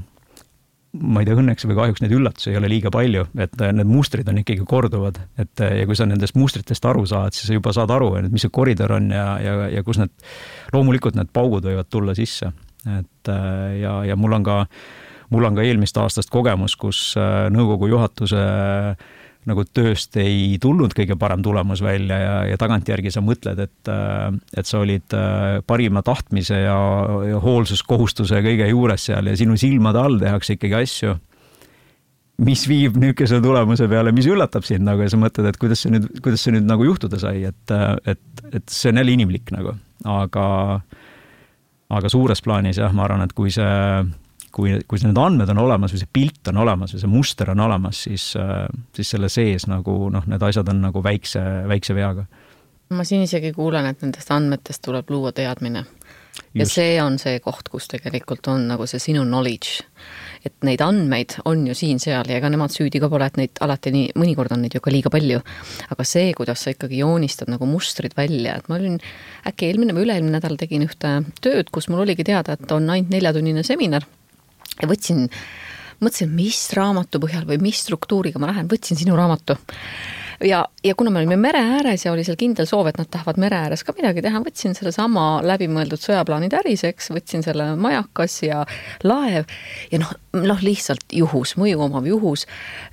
ma ei tea, õnneks või kahjuks neid üllatusi ei ole liiga palju, et need mustrid on ikkagi korduvad, et ja kui sa nendest mustritest aru saad, siis sa juba saad aru, et mis see koridor on ja, ja, ja kus need, loomulikult need paugud võivad tulla sisse. et ja, ja mul on ka, mul on ka eelmist aastast kogemus, kus nõukogu juhatuse äh, nagu tööst ei tulnud kõige parem tulemus välja ja, ja tagantjärgi sa mõtled, et, äh, et sa olid äh, parima tahtmise ja, ja hoolsuskohustuse kõige juures seal ja sinu silmade all tehakse ikkagi asju, mis viib niisuguse tulemuse peale, mis üllatab sind nagu ja sa mõtled, et kuidas see nüüd, kuidas see nüüd nagu juhtuda sai, et, et, et see on jälle inimlik nagu, aga, aga suures plaanis jah, ma arvan, et kui see kui, kui need andmed on olemas või see pilt on olemas või see muster on olemas, siis, siis selle sees nagu noh, need asjad on nagu väikse, väikse veaga. ma siin isegi kuulen, et nendest andmetest tuleb luua teadmine. ja Just. see on see koht, kus tegelikult on nagu see sinu knowledge. et neid andmeid on ju siin-seal ja ega nemad süüdi ka pole, et neid alati nii, mõnikord on neid ju ka liiga palju. aga see, kuidas sa ikkagi joonistad nagu mustrid välja, et ma olin äkki eelmine või üle-eelmine nädal tegin ühte tööd, kus mul oligi teada, et on ainult neljatunnine seminar ja võtsin, mõtlesin, mis raamatu põhjal või mis struktuuriga ma lähen, võtsin sinu raamatu. Ja, ja kuna me olime mere ääres ja oli seal kindel soov, et nad tahavad mere ääres ka midagi teha, võtsin sellesama läbimõeldud sõjaplaani täriseks, võtsin selle majakas ja laev ja noh, noh lihtsalt juhus, mõju omav juhus.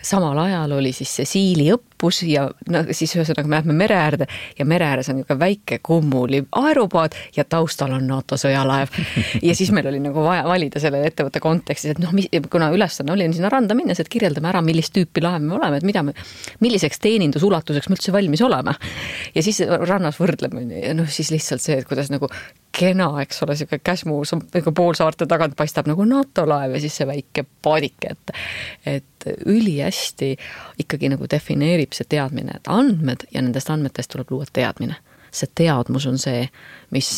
samal ajal oli siis see siili õppus ja no siis ühesõnaga me lähme mere äärde ja mere ääres on niisugune väike kummuli aerupaad ja taustal on NATO sõjalaev. ja siis meil oli nagu vaja valida selle ettevõtte kontekstis, et noh, kuna ülesanne oli sinna randa minnes, et kirjeldame ära, millist tüüpi laev me oleme, et mida me, milliseks teenindusulatuseks me üldse valmis oleme. ja siis rannas võrdleme noh, siis lihtsalt see, et kuidas nagu kena, eks ole, sihuke käsmu nagu poolsaarte tagant paistab nagu NATO laev ja siis see väike paadike, et, et ülihästi ikkagi nagu defineerib see teadmine, et andmed ja nendest andmetest tuleb luua teadmine see teadmus on see, mis,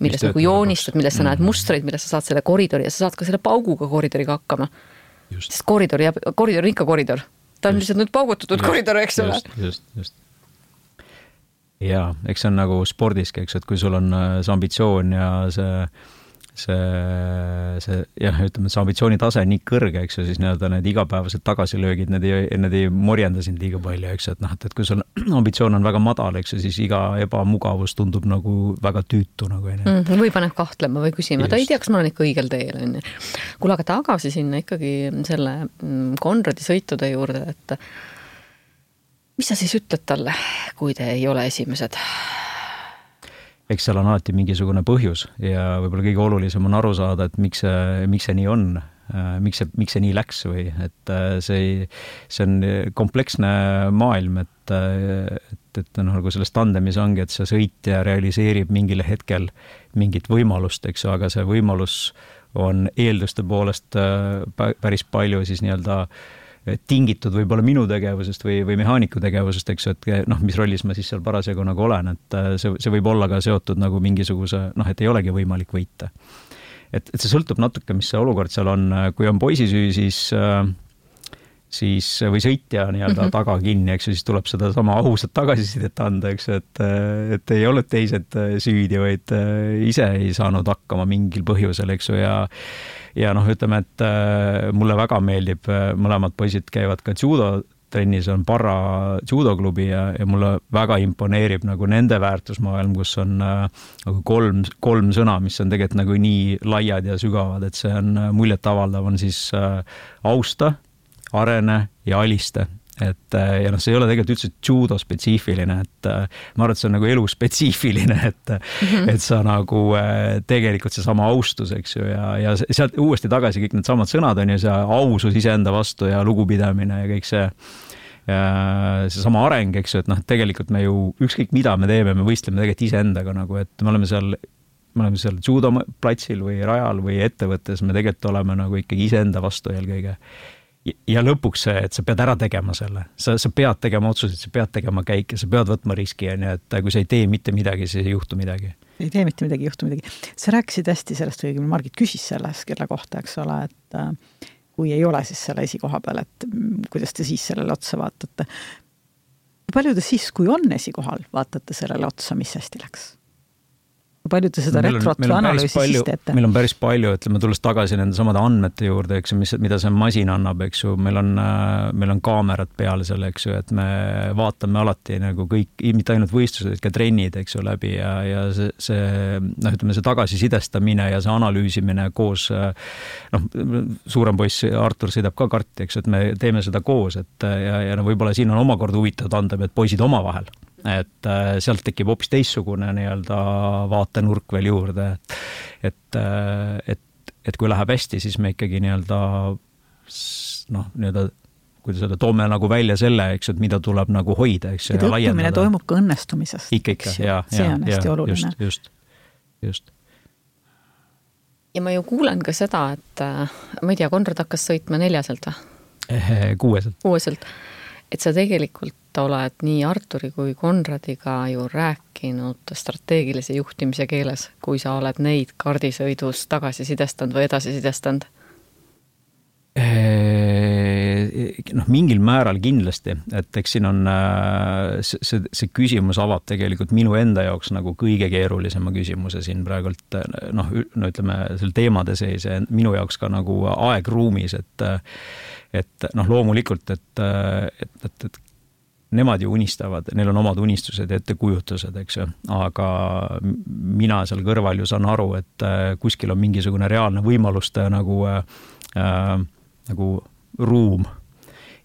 milles nagu joonistad, milles sa näed mm. mustreid, milles sa saad selle koridori ja sa saad ka selle pauguga koridoriga hakkama. sest koridor jääb, koridor on ikka koridor ta on just. lihtsalt nüüd paugutatud koridor, eks ole. just, just, just jaa, eks see on nagu spordiski, eks, et kui sul on äh, see ambitsioon ja see see, see jah, ütleme, see ambitsioonitase on nii kõrge, eks ju, siis nii-öelda need igapäevased tagasilöögid, need ei, need ei morjenda sind liiga palju, eks ju, et noh, et, et kui sul [CLEARS THROAT] ambitsioon on väga madal, eks ju, siis iga ebamugavus tundub nagu väga tüütu nagu onju mm. -hmm. või paneb kahtlema või küsima, ta ei tea, kas ma olen ikka õigel teel, onju. kuule, aga tagasi sinna ikkagi selle mm, Konradi sõitude juurde, et mis sa siis ütled talle, kui te ei ole esimesed? eks seal on alati mingisugune põhjus ja võib-olla kõige olulisem on aru saada, et miks see, miks see nii on, äh, miks see, miks see nii läks või et äh, see ei, see on kompleksne maailm, et, äh, et, et noh, nagu selles tandemis ongi, et see sõitja realiseerib mingil hetkel mingit võimalust, eks ju, aga see võimalus on eelduste poolest päris palju siis nii-öelda äh, tingitud võib-olla minu tegevusest või, või mehaaniku tegevusest, eks ju, et noh, mis rollis ma siis seal parasjagu nagu olen, et äh, see, see võib olla ka seotud nagu mingisuguse noh, et ei olegi võimalik võita. et, et see sõltub natuke, mis see olukord seal on, kui on poisi süü, siis äh, siis või sõitja nii-öelda mm -hmm. taga kinni, eks ju, siis tuleb sedasama ausat tagasisidet anda, eks ju, et, et ei olnud teised süüdi, vaid ise ei saanud hakkama mingil põhjusel, eks ju, ja ja noh, ütleme, et mulle väga meeldib, mõlemad poisid käivad ka judo trennis on Barra judoklubi ja, ja mulle väga imponeerib nagu nende väärtusmaailm, kus on äh, nagu kolm, kolm sõna, mis on tegelikult nagu nii laiad ja sügavad, et see on muljetavaldav, on siis äh, austa, arene ja alista et äh, ja noh, see ei ole tegelikult üldse judo spetsiifiline, et äh, ma arvan, et see on nagu elu spetsiifiline, [LAUGHS] et mm, -hmm. et sa nagu äh, tegelikult seesama austus, eks ju, ja, ja sealt uuesti tagasi kõik needsamad sõnad on ju, see ausus iseenda vastu ja lugupidamine ja kõik see seesama areng, eks ju, et noh, tegelikult me ju ükskõik mida me teeme, me võistleme tegelikult iseendaga nagu, et me oleme seal me oleme seal judoplatsil või rajal või ettevõttes, me tegelikult oleme nagu ikkagi iseenda vastu eelkõige ja lõpuks see, et sa pead ära tegema selle, sa, sa pead tegema otsuseid, sa pead tegema käike, sa pead võtma riski, on ju, et kui sa ei tee mitte midagi, siis ei juhtu midagi. ei tee mitte midagi, ei juhtu midagi. sa rääkisid hästi sellest, õigemini Margit küsis selles kella kohta, eks ole, et äh, kui ei ole siis selle esikoha peal, et mm, kuidas te siis sellele otsa vaatate. palju te siis, kui on esikohal, vaatate sellele otsa, mis hästi läks? Palju te seda retrot või analüüsi siis teete? meil on päris palju, ütleme, tulles tagasi nende samade andmete juurde, eks ju, mis, mida see masin annab, eks ju, meil on, äh, meil on kaamerad peal seal, eks ju, et me vaatame alati nagu kõik, mitte ainult võistlused, ka trennid, eks ju, läbi ja, ja see, see noh, ütleme see tagasisidestamine ja see analüüsimine koos äh, noh, suurem poiss Artur sõidab ka karti, eks ju, et me teeme seda koos, et ja, ja no võib-olla siin on omakorda huvitavad andmed poisid omavahel et äh, sealt tekib hoopis teistsugune nii-öelda vaatenurk veel juurde, et, et, äh, et, et kui läheb hästi, siis me ikkagi nii-öelda noh, nii-öelda kuidas öelda, toome nagu välja selle, eks ju, et mida tuleb nagu hoida, eks ju. et õppimine toimub ka õnnestumisest. ikka, ikka, ja, ja, ja, just, just, just. ja ma ju kuulen ka seda, et äh, ma ei tea, Konrad hakkas sõitma neljaselt või? kuueselt. kuueselt et sa tegelikult oled nii Arturi kui Konradiga ju rääkinud strateegilise juhtimise keeles, kui sa oled neid kaardisõidus tagasisidestanud või edasisidestanud? noh, mingil määral kindlasti, et eks siin on äh, see, see küsimus avab tegelikult minu enda jaoks nagu kõige keerulisema küsimuse siin praegult noh, no ütleme seal teemade sees ja minu jaoks ka nagu aegruumis, et et noh, loomulikult, et, et, et, et nemad ju unistavad, neil on omad unistused ja ettekujutused, eks ju, aga mina seal kõrval ju saan aru, et äh, kuskil on mingisugune reaalne võimaluste nagu äh,, nagu ruum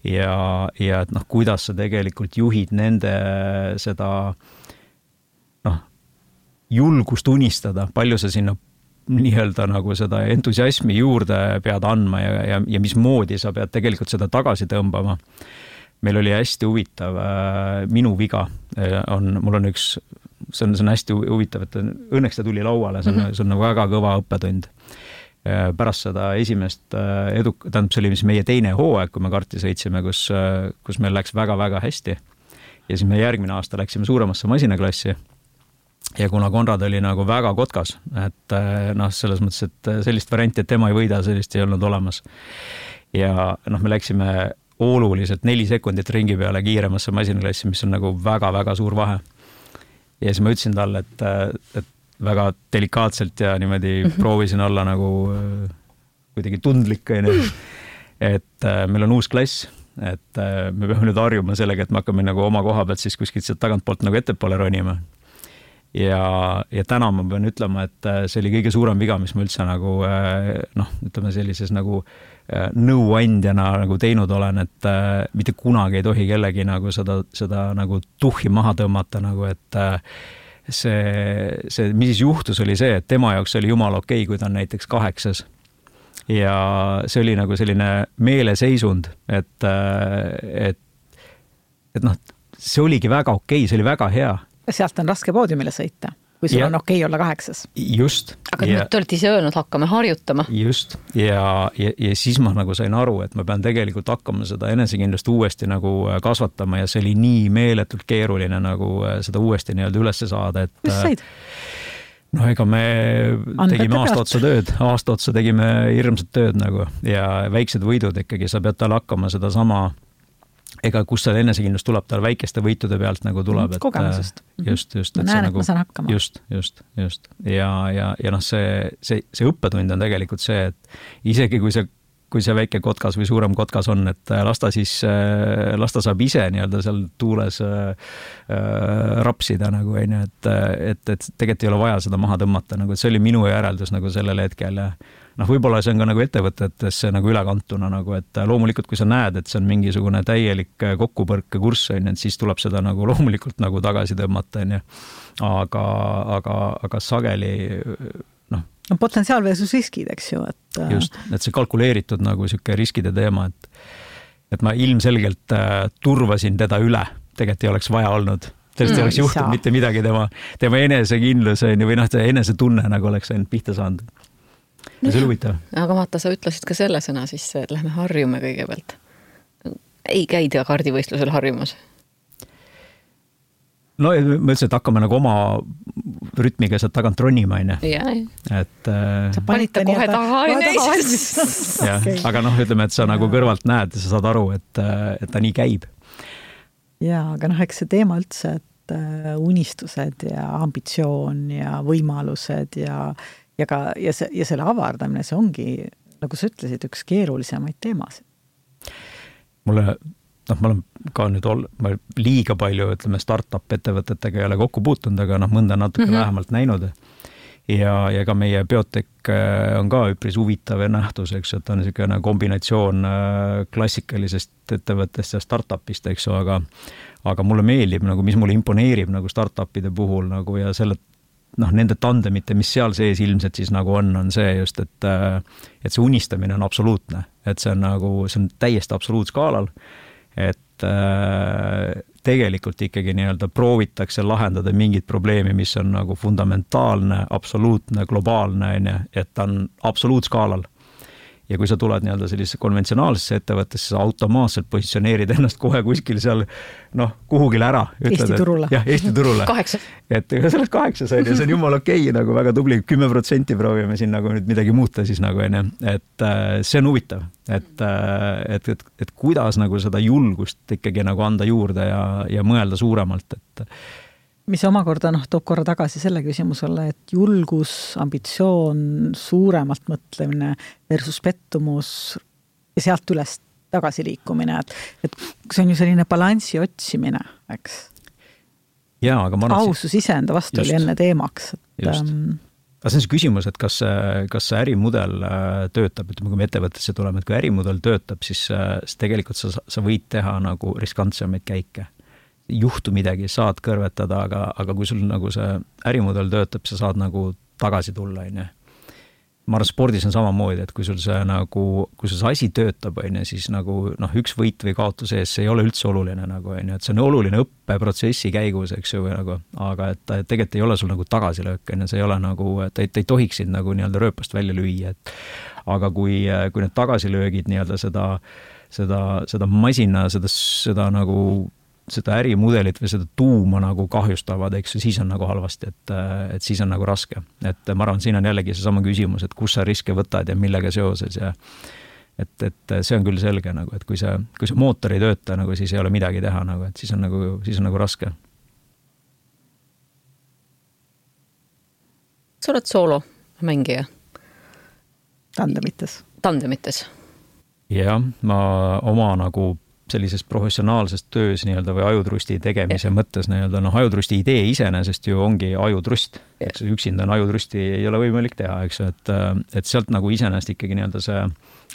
ja, ja et noh, kuidas sa tegelikult juhid nende seda noh, julgust unistada, palju sa sinna nii-öelda nagu seda entusiasmi juurde pead andma ja, ja, ja mismoodi sa pead tegelikult seda tagasi tõmbama. Meil oli hästi huvitav, äh, minu viga äh, on, mul on üks, see on, see on hästi huvitav, et õnneks ta tuli lauale, see on mm, -hmm. see on nagu väga kõva õppetund äh, pärast seda esimest edu, tähendab, see oli siis meie teine hooaeg, kui me karti sõitsime, kus, kus meil läks väga-väga hästi. ja siis me järgmine aasta läksime suuremasse masinaklassi ja kuna Konrad oli nagu väga kotkas, et noh, selles mõttes, et sellist varianti, et tema ei võida, sellist ei olnud olemas. ja noh, me läksime oluliselt neli sekundit ringi peale kiiremasse masinaklassi, mis on nagu väga-väga suur vahe. ja siis ma ütlesin talle, et, et väga delikaatselt ja niimoodi mm -hmm. proovisin olla nagu kuidagi tundlik, onju. et meil on uus klass, et me peame nüüd harjuma sellega, et me hakkame nagu oma koha pealt siis kuskilt sealt tagantpoolt nagu ettepoole ronima ja, ja täna ma pean ütlema, et äh, see oli kõige suurem viga, mis ma üldse nagu äh, noh, ütleme sellises nagu äh, nõuandjana nagu teinud olen, et mitte kunagi ei tohi kellegi nagu seda, seda nagu tuhhi maha tõmmata nagu, et see, see, mis siis juhtus, oli see, et tema jaoks oli jumala okei okay,, kui ta on näiteks kaheksas. Ja see oli nagu selline meeleseisund, et, et, et noh, see oligi väga okei okay,, see oli väga hea. Sealt on raske poodiumile sõita, kui sul ja, on okei okay olla kaheksas. just. aga ja, te olete ise öelnud, hakkame harjutama. just, ja, ja, ja siis ma nagu sain aru, et ma pean tegelikult hakkama seda enesekindlust uuesti nagu äh, kasvatama ja see oli nii meeletult keeruline nagu äh, seda uuesti nii-öelda ülesse saada, et. kuidas said? no ega me Andmete tegime aasta otsa tööd, aasta otsa tegime hirmsat tööd nagu ja väiksed võidud ikkagi, sa pead talle hakkama sedasama ega kust see enesekindlus tuleb, tal väikeste võitude pealt nagu tuleb, et kogemusest. Äh, just, just. ma näen, et nagu, ma saan hakkama. just, just, just ja, ja, ja noh, see, see, see õppetund on tegelikult see, et isegi kui see kui see väike kotkas või suurem kotkas on, et äh, las ta siis, äh, las ta saab ise nii-öelda seal tuules rapsida nagu onju, et, et, et tegelikult ei ole vaja seda maha tõmmata, nagu see oli minu järeldus nagu sellel hetkel ja noh, võib-olla see on ka nagu ettevõtetesse nagu ülekantuna nagu, et loomulikult, kui sa näed, et see on mingisugune täielik kokkupõrkekurss, on ju, et siis tuleb seda nagu [LAUGHS] loomulikult nagu tagasi tõmmata, on ju. aga, aga, aga sageli noh. no potentsiaal versus riskid, eks ju, et. just, et see kalkuleeritud nagu niisugune riskide teema, et et ma ilmselgelt äh, turvasin teda üle, tegelikult ei oleks vaja olnud sellest mm, ei oleks juhtunud mitte midagi, tema, tema enesekindlus on ju, või noh, see enesetunne nagu oleks ainult pihta saanud ja see oli huvitav. aga vaata, sa ütlesid ka selle sõna sisse, et lähme harjume kõigepealt. ei käida kardivõistlusel harjumas? no ma ütlesin, et hakkame nagu oma rütmiga sealt tagant ronima, onju. et äh,. sa panid ta kohe taha, onju. [LAUGHS] jah, aga noh, ütleme, et sa ja. nagu kõrvalt näed ja sa saad aru, et, et ta nii käib. ja, aga noh, eks see teema üldse, et äh, unistused ja ambitsioon ja võimalused ja ja ka, ja see, ja selle avardamine, see ongi, nagu sa ütlesid, üks keerulisemaid teemasid. mulle, noh, ma olen ka nüüd ol-, ma liiga palju, ütleme, startup ettevõtetega ei ole kokku puutunud, aga noh, mõnda natuke mm -hmm. lähemalt näinud. ja, ja ka meie Biotech äh, on ka üpris huvitav nähtus, eks et on niisugune kombinatsioon äh, klassikalisest ettevõttest ja startup'ist, eks ju, aga aga mulle meeldib nagu, mis mulle imponeerib nagu startup'ide puhul nagu ja selle noh, nende tandemite, mis seal sees ilmselt siis nagu on, on see just, et et see unistamine on absoluutne, et see on nagu, see on täiesti absoluutskaalal, et äh, tegelikult ikkagi nii-öelda proovitakse lahendada mingit probleemi, mis on nagu fundamentaalne, absoluutne, globaalne, on ju, et ta on absoluutskaalal ja kui sa tuled nii-öelda sellisesse konventsionaalsesse ettevõttesse, sa automaatselt positsioneerid ennast kohe kuskil seal noh, kuhugile ära. Eesti turule. jah, Eesti turule. et ega sellest kaheksas on ju, see on jumala okei okay, nagu väga tubli, kümme protsenti proovime siin nagu nüüd midagi muuta siis nagu on ju, et äh, see on huvitav, et äh,, et, et, et kuidas nagu seda julgust ikkagi nagu anda juurde ja, ja mõelda suuremalt, et mis omakorda noh, toob korra tagasi selle küsimusele, et julgus, ambitsioon, suuremalt mõtlemine versus pettumus ja sealt üles tagasiliikumine, et, et see on ju selline balansi otsimine, eks. jaa, aga ma arvan ausus iseenda vastu just, oli enne teemaks, et just. Ähm, aga see on see küsimus, et kas, kas see ärimudel äh, töötab, ütleme, kui me ettevõttesse tuleme, et kui ärimudel töötab, siis, äh, siis tegelikult sa, sa võid teha nagu riskantsemaid käike juhtu midagi, saad kõrvetada, aga, aga kui sul nagu see ärimudel töötab, sa saad nagu tagasi tulla, on ju. ma arvan, spordis on samamoodi, et kui sul see nagu, kui sul see asi töötab, on ju, siis nagu noh, üks võit või kaotus ees, see ei ole üldse oluline nagu, on ju, et see on oluline õppeprotsessi käigus, eks ju, või nagu, aga et tegelikult ei ole sul nagu tagasilööke, on ju, see ei ole nagu, ta ei, ta ei tohiks sind nagu nii-öelda rööpast välja lüüa, et aga kui, kui need tagasilöögid nii-öelda seda seda, seda masina, seda, seda nagu seda ärimudelit või seda tuuma nagu kahjustavad, eks ju, siis on nagu halvasti, et, et siis on nagu raske. et ma arvan, siin on jällegi seesama küsimus, et kus sa riske võtad ja millega seoses ja et, et see on küll selge nagu, et kui see, kui see mootor ei tööta nagu, siis ei ole midagi teha nagu, et siis on nagu, siis on nagu raske. sa oled soolomängija? tandemites. tandemites? jah, ma oma nagu sellises professionaalses töös nii-öelda või ajutrusti tegemise ja. mõttes nii-öelda noh, ajutrusti idee iseenesest ju ongi ajutrust, eks üksinda on ajutrusti ei ole võimalik teha, eks ju, et, et sealt nagu iseenesest ikkagi nii-öelda see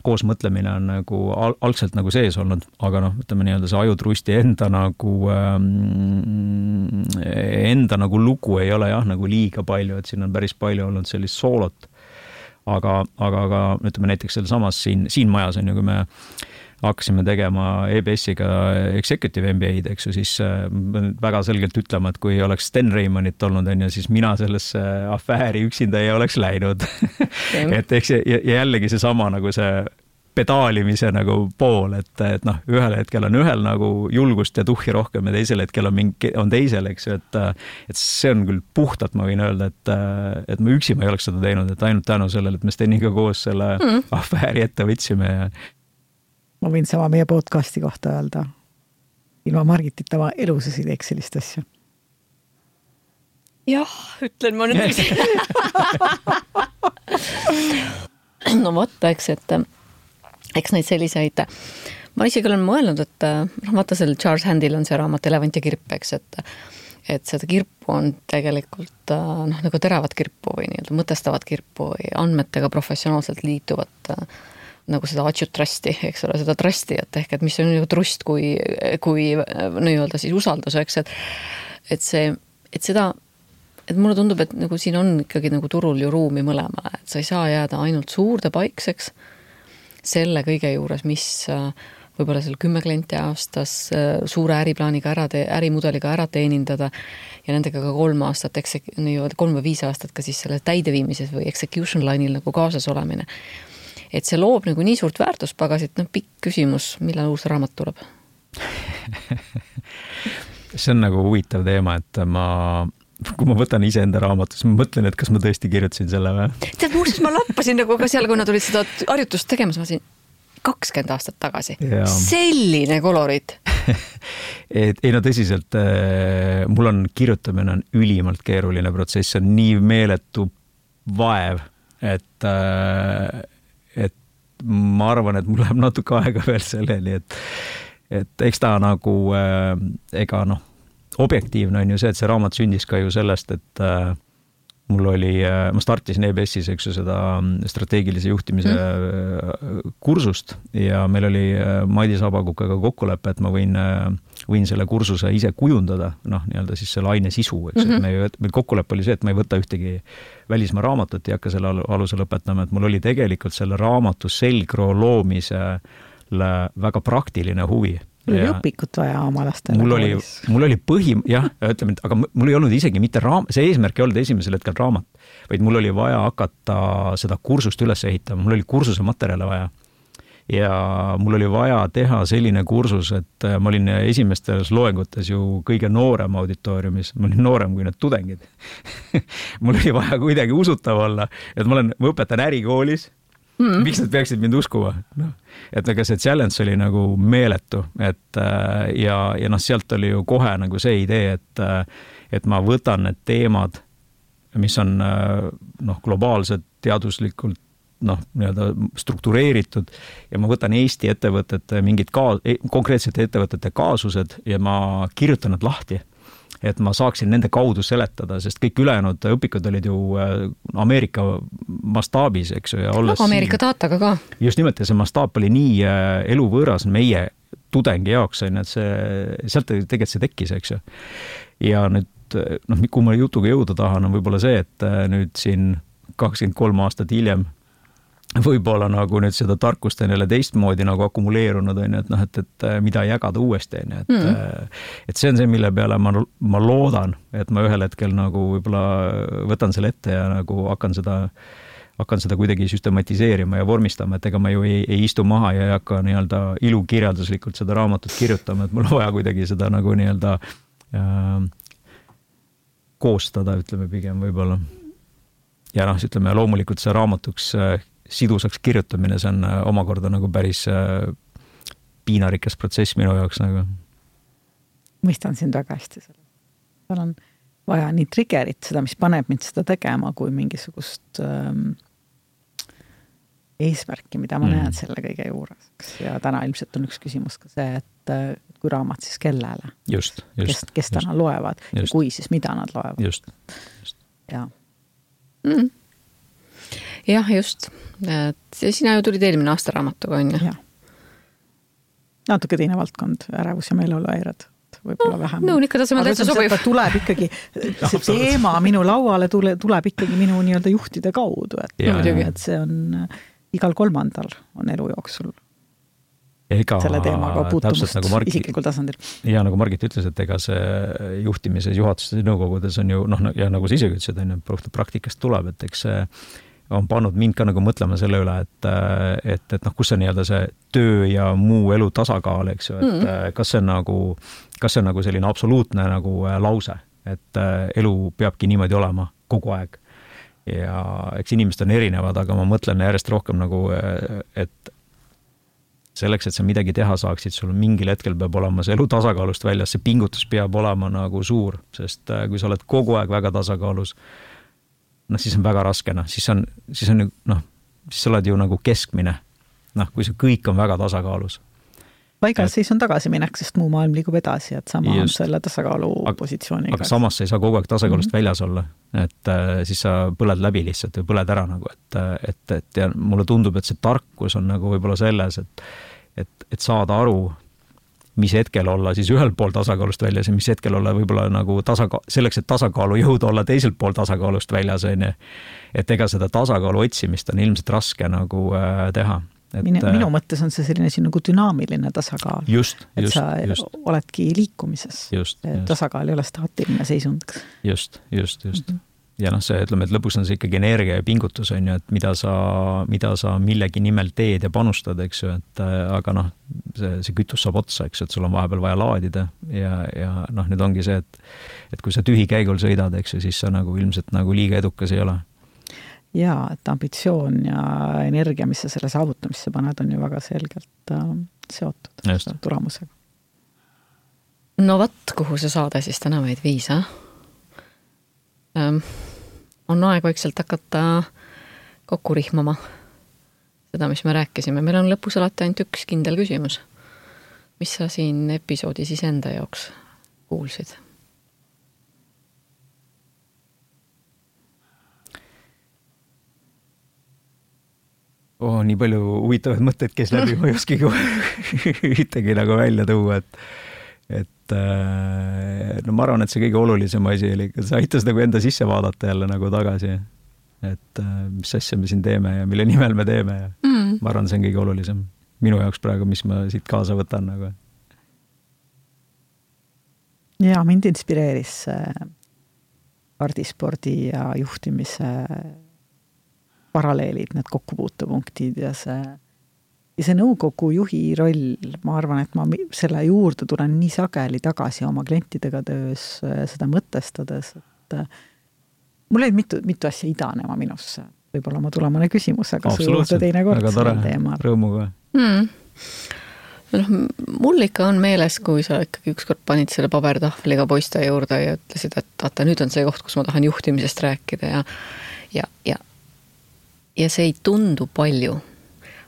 koosmõtlemine on nagu al algselt nagu sees olnud, aga noh, ütleme nii-öelda see ajutrusti enda nagu ähm,, enda nagu lugu ei ole jah, nagu liiga palju, et siin on päris palju olnud sellist soolot. aga, aga, aga ütleme näiteks sealsamas siin, siin majas on ju, kui me hakkasime tegema EBS-iga executive MBA-d, eks ju, siis äh, väga selgelt ütlema, et kui oleks Sten Reimanit olnud, on ju, siis mina sellesse afääri üksinda ei oleks läinud [LAUGHS] et eks ja, ja jällegi seesama nagu see pedaalimise nagu pool, et, et noh, ühel hetkel on ühel nagu julgust ja tuhhi rohkem ja teisel hetkel on mingi, on teisel, eks ju, et et see on küll puhtalt, ma võin öelda, et, et ma üksi ma ei oleks seda teinud, et ainult tänu sellele, et me Steniga koos selle mm. afääri ette võtsime ja ma võin sama meie podcast'i kohta öelda. ilma Margitita ma elu sees ei teeks sellist asja. jah, ütlen ma nüüd [LAUGHS] no vot, eks, et eks neid selliseid, ma isegi olen mõelnud, et noh, vaata seal Charles Handil on see raamat Elevant ja kirp, eks, et et seda kirpu on tegelikult noh, nagu teravat kirpu või nii-öelda mõtestavat kirpu või andmetega professionaalselt liituvat nagu seda atchut trust'i, eks ole, seda trust'ijat ehk et mis on nagu trust kui, kui nii-öelda siis usaldus, eks, et et see, et seda et mulle tundub, et nagu siin on ikkagi nagu turul ju ruumi mõlemale, et sa ei saa jääda ainult suurdepaikseks selle kõige juures, mis äh, võib-olla seal kümme klienti aastas äh, suure äriplaaniga ära tee-, ärimudeliga ära teenindada ja nendega ka kolm aastat, eks nii-öelda kolm või viis aastat ka siis selle täideviimises või execution line'il nagu kaasas olemine. Et see loob nagu nii suurt väärtuspagasit, noh pikk küsimus, millal uus raamat tuleb? [LAUGHS] See on nagu huvitav teema, et ma kui ma võtan iseenda raamatu, siis ma mõtlen, et kas ma tõesti kirjutasin selle või. tead, muuseas ma lappasin nagu ka seal, kui nad olid seda harjutust tegemas, ma mõtlesin kakskümmend aastat tagasi, selline kolorit! [LAUGHS] Et ei no tõsiselt, äh, mul on, kirjutamine on ülimalt keeruline protsess, see on nii meeletu vaev, et, äh, et ma arvan, et mul läheb natuke aega [LAUGHS] veel selleni, et, et eks ta nagu, äh, ega noh objektiivne on ju see, et see raamat sündis ka ju sellest, et äh, mul oli, äh, ma startisin EBS-is, eks ju, seda mm, strateegilise juhtimise mm. kursust ja meil oli Madis Abakukaga kokkulepe, et ma võin, võin selle kursuse ise kujundada, noh, nii-öelda siis selle aine sisu, eks mm, -hmm. et me, meil kokkulepe oli see, et ma ei võta ühtegi välismaa raamatut, ei hakka selle alusel õpetama, et mul oli tegelikult selle raamatu selgroo loomisele väga praktiline huvi mul oli õpikut vaja oma lastele. mul oli, [LAUGHS] mul oli põhi, jah, ütleme, et aga mul ei olnud isegi mitte raam-, see eesmärk ei olnud esimesel hetkel raamat, vaid mul oli vaja hakata seda kursust üles ehitama, mul oli kursuse materjale vaja. Ja mul oli vaja teha selline kursus, et ma olin esimestes loengutes ju kõige noorem auditooriumis, ma olin noorem kui need tudengid. [LAUGHS] Mul oli vaja kuidagi usutav olla, et ma olen, ma õpetan ärikoolis. Mm.. miks nad peaksid mind uskuma? noh, et ega see challenge oli nagu meeletu, et äh, ja, ja noh, sealt oli ju kohe nagu see idee, et, äh, et ma võtan need teemad, mis on äh, noh, globaalselt teaduslikult noh, nii-öelda struktureeritud ja ma võtan Eesti ettevõtete mingid ka-, e-, konkreetsete ettevõtete kaasused ja ma kirjutan nad lahti et ma saaksin nende kaudu seletada, sest kõik ülejäänud õpikud olid ju äh, Ameerika mastaabis, eks ju, ja olles no, Ameerika dataga ka. just nimelt, ja see mastaap oli nii äh, eluvõõras meie tudengi jaoks, on ju, et see, sealt tegelikult see tekkis, eks ju. ja nüüd noh, kuhu ma jutuga jõuda tahan, on võib-olla see, et äh, nüüd siin kakskümmend kolm aastat hiljem võib-olla nagu nüüd seda tarkust on jälle teistmoodi nagu akumuleerunud, on ju, et noh, et, et äh, mida jagada uuesti, on ju, et mm. et see on see, mille peale ma, ma loodan, et ma ühel hetkel nagu võib-olla võtan selle ette ja nagu hakkan seda, hakkan seda kuidagi süstematiseerima ja vormistama, et ega ma ju ei, ei istu maha ja ei hakka nii-öelda ilukirjelduslikult seda raamatut kirjutama, et mul on vaja kuidagi seda nagu nii-öelda äh, koostada, ütleme pigem võib-olla. ja noh, ütleme loomulikult see raamatuks äh, sidusaks kirjutamine, see on äh, omakorda nagu päris äh, piinarikas protsess minu jaoks nagu. mõistan sind väga hästi selles. seal on vaja nii trigger'it, seda, mis paneb mind seda tegema, kui mingisugust ähm, eesmärki, mida ma mm. näen selle kõige juures, ja täna ilmselt on üks küsimus ka see, et äh, kui raamat, siis kellele? just, just. kes, kes täna just, loevad just. ja kui, siis mida nad loevad. just, just. jaa mm jah, just, et sina ju tulid eelmine aasta raamatuga, on ju? natuke teine valdkond, ärevus ja meeleoluhäired võib-olla vähem. nõunike tasemel täitsa sobiv. tuleb ikkagi, see teema minu lauale tule, tuleb ikkagi minu nii-öelda juhtide kaudu, et, et see on igal kolmandal on elu jooksul ega selle teemaga puutumust nagu Margit, isiklikul tasandil. ja nagu Margit ütles, et ega see juhtimises, juhatustes ja nõukogudes on ju noh, ja nagu sa isegi ütlesid, on ju, praktikast tuleb, et eks see on pannud mind ka nagu mõtlema selle üle, et, et, et noh, kus see nii-öelda see töö ja muu elu tasakaal, eks ju, et mm. kas see on nagu, kas see on nagu selline absoluutne nagu lause, et elu peabki niimoodi olema kogu aeg. ja eks inimesed on erinevad, aga ma mõtlen järjest rohkem nagu, et selleks, et sa midagi teha saaksid, sul mingil hetkel peab olema see elu tasakaalust väljas, see pingutus peab olema nagu suur, sest äh, kui sa oled kogu aeg väga tasakaalus, noh, siis on väga raske, noh, siis on, siis on noh, siis sa oled ju nagu keskmine. noh, kui see kõik on väga tasakaalus paigalseis on tagasiminek, sest muu maailm liigub edasi, et sama Just. on selle tasakaalu aga, positsiooniga. aga samas sa ei saa kogu aeg tasakaalust mm -hmm. väljas olla, et äh, siis sa põled läbi lihtsalt või põled ära nagu, et, et, et ja mulle tundub, et see tarkus on nagu võib-olla selles, et et, et saada aru, mis hetkel olla siis ühel pool tasakaalust väljas ja mis hetkel olla võib-olla nagu tasakaal, selleks, et tasakaalu jõuda, olla teisel pool tasakaalust väljas, on ju. et ega seda tasakaalu otsimist on ilmselt raske nagu äh, teha et minu, minu mõttes on see selline siin nagu dünaamiline tasakaal. et sa just. oledki liikumises. tasakaal ei ole staatiline seisund. just, just, just mm. -hmm ja noh, see ütleme, et lõpuks on see ikkagi energia ja pingutus on ju, et mida sa, mida sa millegi nimel teed ja panustad, eks ju, et äh, aga noh, see, see kütus saab otsa, eks ju, et sul on vahepeal vaja laadida ja, ja noh, nüüd ongi see, et et kui sa tühikäigul sõidad, eks ju, siis sa nagu ilmselt nagu liiga edukas ei ole jaa, et ambitsioon ja energia, mis sa selle saavutamisse paned, on ju väga selgelt äh, seotud tulemusega. no vot, kuhu see saade siis täna meid viis, ah ähm,? On aeg vaikselt hakata kokku rihmama seda, mis me rääkisime, meil on lõpus alati ainult üks kindel küsimus. mis sa siin episoodis iseenda jaoks kuulsid? oh, nii palju huvitavaid mõtteid käis läbi, [LAUGHS] ma ei oskagi ühtegi nagu välja tuua, et et äh, no ma arvan, et see kõige olulisem asi oli, see aitas nagu enda sisse vaadata jälle nagu tagasi. et äh, mis asja me siin teeme ja mille nimel me teeme ja mm. ma arvan, see on kõige olulisem minu jaoks praegu, mis ma siit kaasa võtan nagu. ja mind inspireeris see pardispordi ja juhtimise paralleelid, need kokkupuutepunktid ja see, ja see nõukogu juhi roll, ma arvan, et ma selle juurde tulen nii sageli tagasi oma klientidega töös seda mõtestades, et äh, mul jäid mitu, mitu asja idanema minusse. võib-olla ma tulen mõne küsimusega su juurde teinekord sellel teemal. rõõmuga. Mm noh, mul ikka on meeles, kui sa ikkagi ükskord panid selle pabertahvliga poiste juurde ja ütlesid, et vaata, nüüd on see koht, kus ma tahan juhtimisest rääkida ja ja, ja ja see ei tundu palju,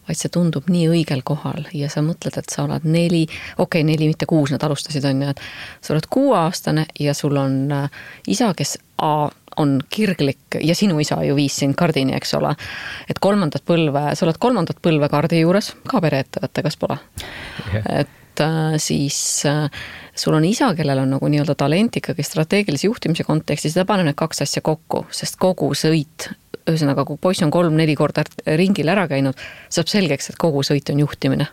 vaid see tundub nii õigel kohal ja sa mõtled, et sa oled neli, okei okay,, neli, mitte kuus, nad alustasid, on ju, et sa oled kuueaastane ja sul on äh, isa, kes A on kirglik ja sinu isa ju viis sind kardini, eks ole. et kolmandat põlve, sa oled kolmandat põlve kardi juures, ka pereettevõte, kas pole yeah.? et äh, siis äh, sul on isa, kellel on nagu nii-öelda talent ikkagi strateegilise juhtimise kontekstis, ta paneb need kaks asja kokku, sest kogu sõit ühesõnaga, kui poiss on kolm-neli korda ringil ära käinud, saab selgeks, et kogu sõit on juhtimine.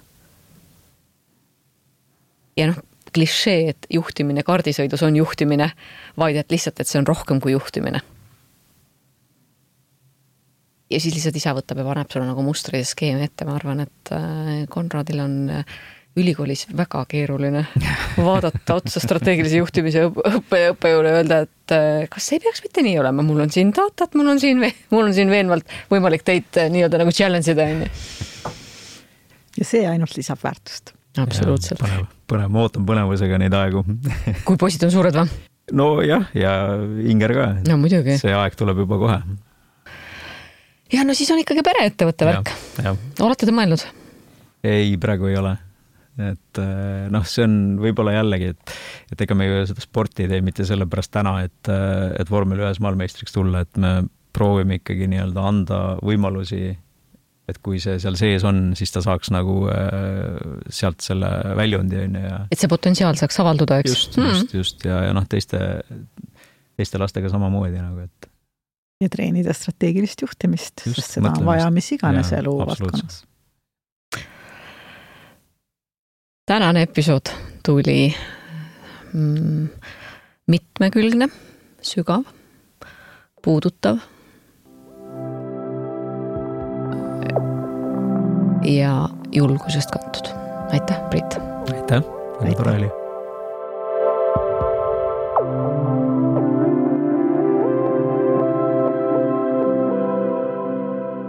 ja noh, klišee, et juhtimine kaardisõidus on juhtimine, vaid et lihtsalt, et see on rohkem kui juhtimine. ja siis lihtsalt isa võtab ja paneb sulle nagu mustreid ja skeemi ette, ma arvan, et äh, Konradil on äh, ülikoolis väga keeruline vaadata otsa strateegilise juhtimise õppe, õppejõule ja öelda, et äh, kas ei peaks mitte nii olema, mul on siin datat, mul on siin, mul on siin veenvalt võimalik teid äh, nii-öelda nagu challenge ida, on ju. ja see ainult lisab väärtust. absoluutselt. põnev, põnev, ma ootan põnevusega neid aegu [LAUGHS] kui poisid on suured või? nojah, ja Inger ka. no muidugi. see aeg tuleb juba kohe. ja no siis on ikkagi pereettevõtte värk. olete te mõelnud? ei, praegu ei ole et äh, noh, see on võib-olla jällegi, et, et ega me ju seda sporti ei tee mitte sellepärast täna, et, äh, et vormel ühes maailmameistriks tulla, et me proovime ikkagi nii-öelda anda võimalusi, et kui see seal sees on, siis ta saaks nagu äh, sealt selle väljundi, on ju, ja et see potentsiaal saaks avalduda, eks? just mm, -hmm. just, just, ja, ja noh, teiste, teiste lastega samamoodi nagu, et ja treenida strateegilist juhtimist, sest seda mõtlemist. on vaja mis iganes eluvaldkonnas tänane episood tuli mm, mitmekülgne, sügav, puudutav. ja julgusest kantud. aitäh, Priit! aitäh, väga tore oli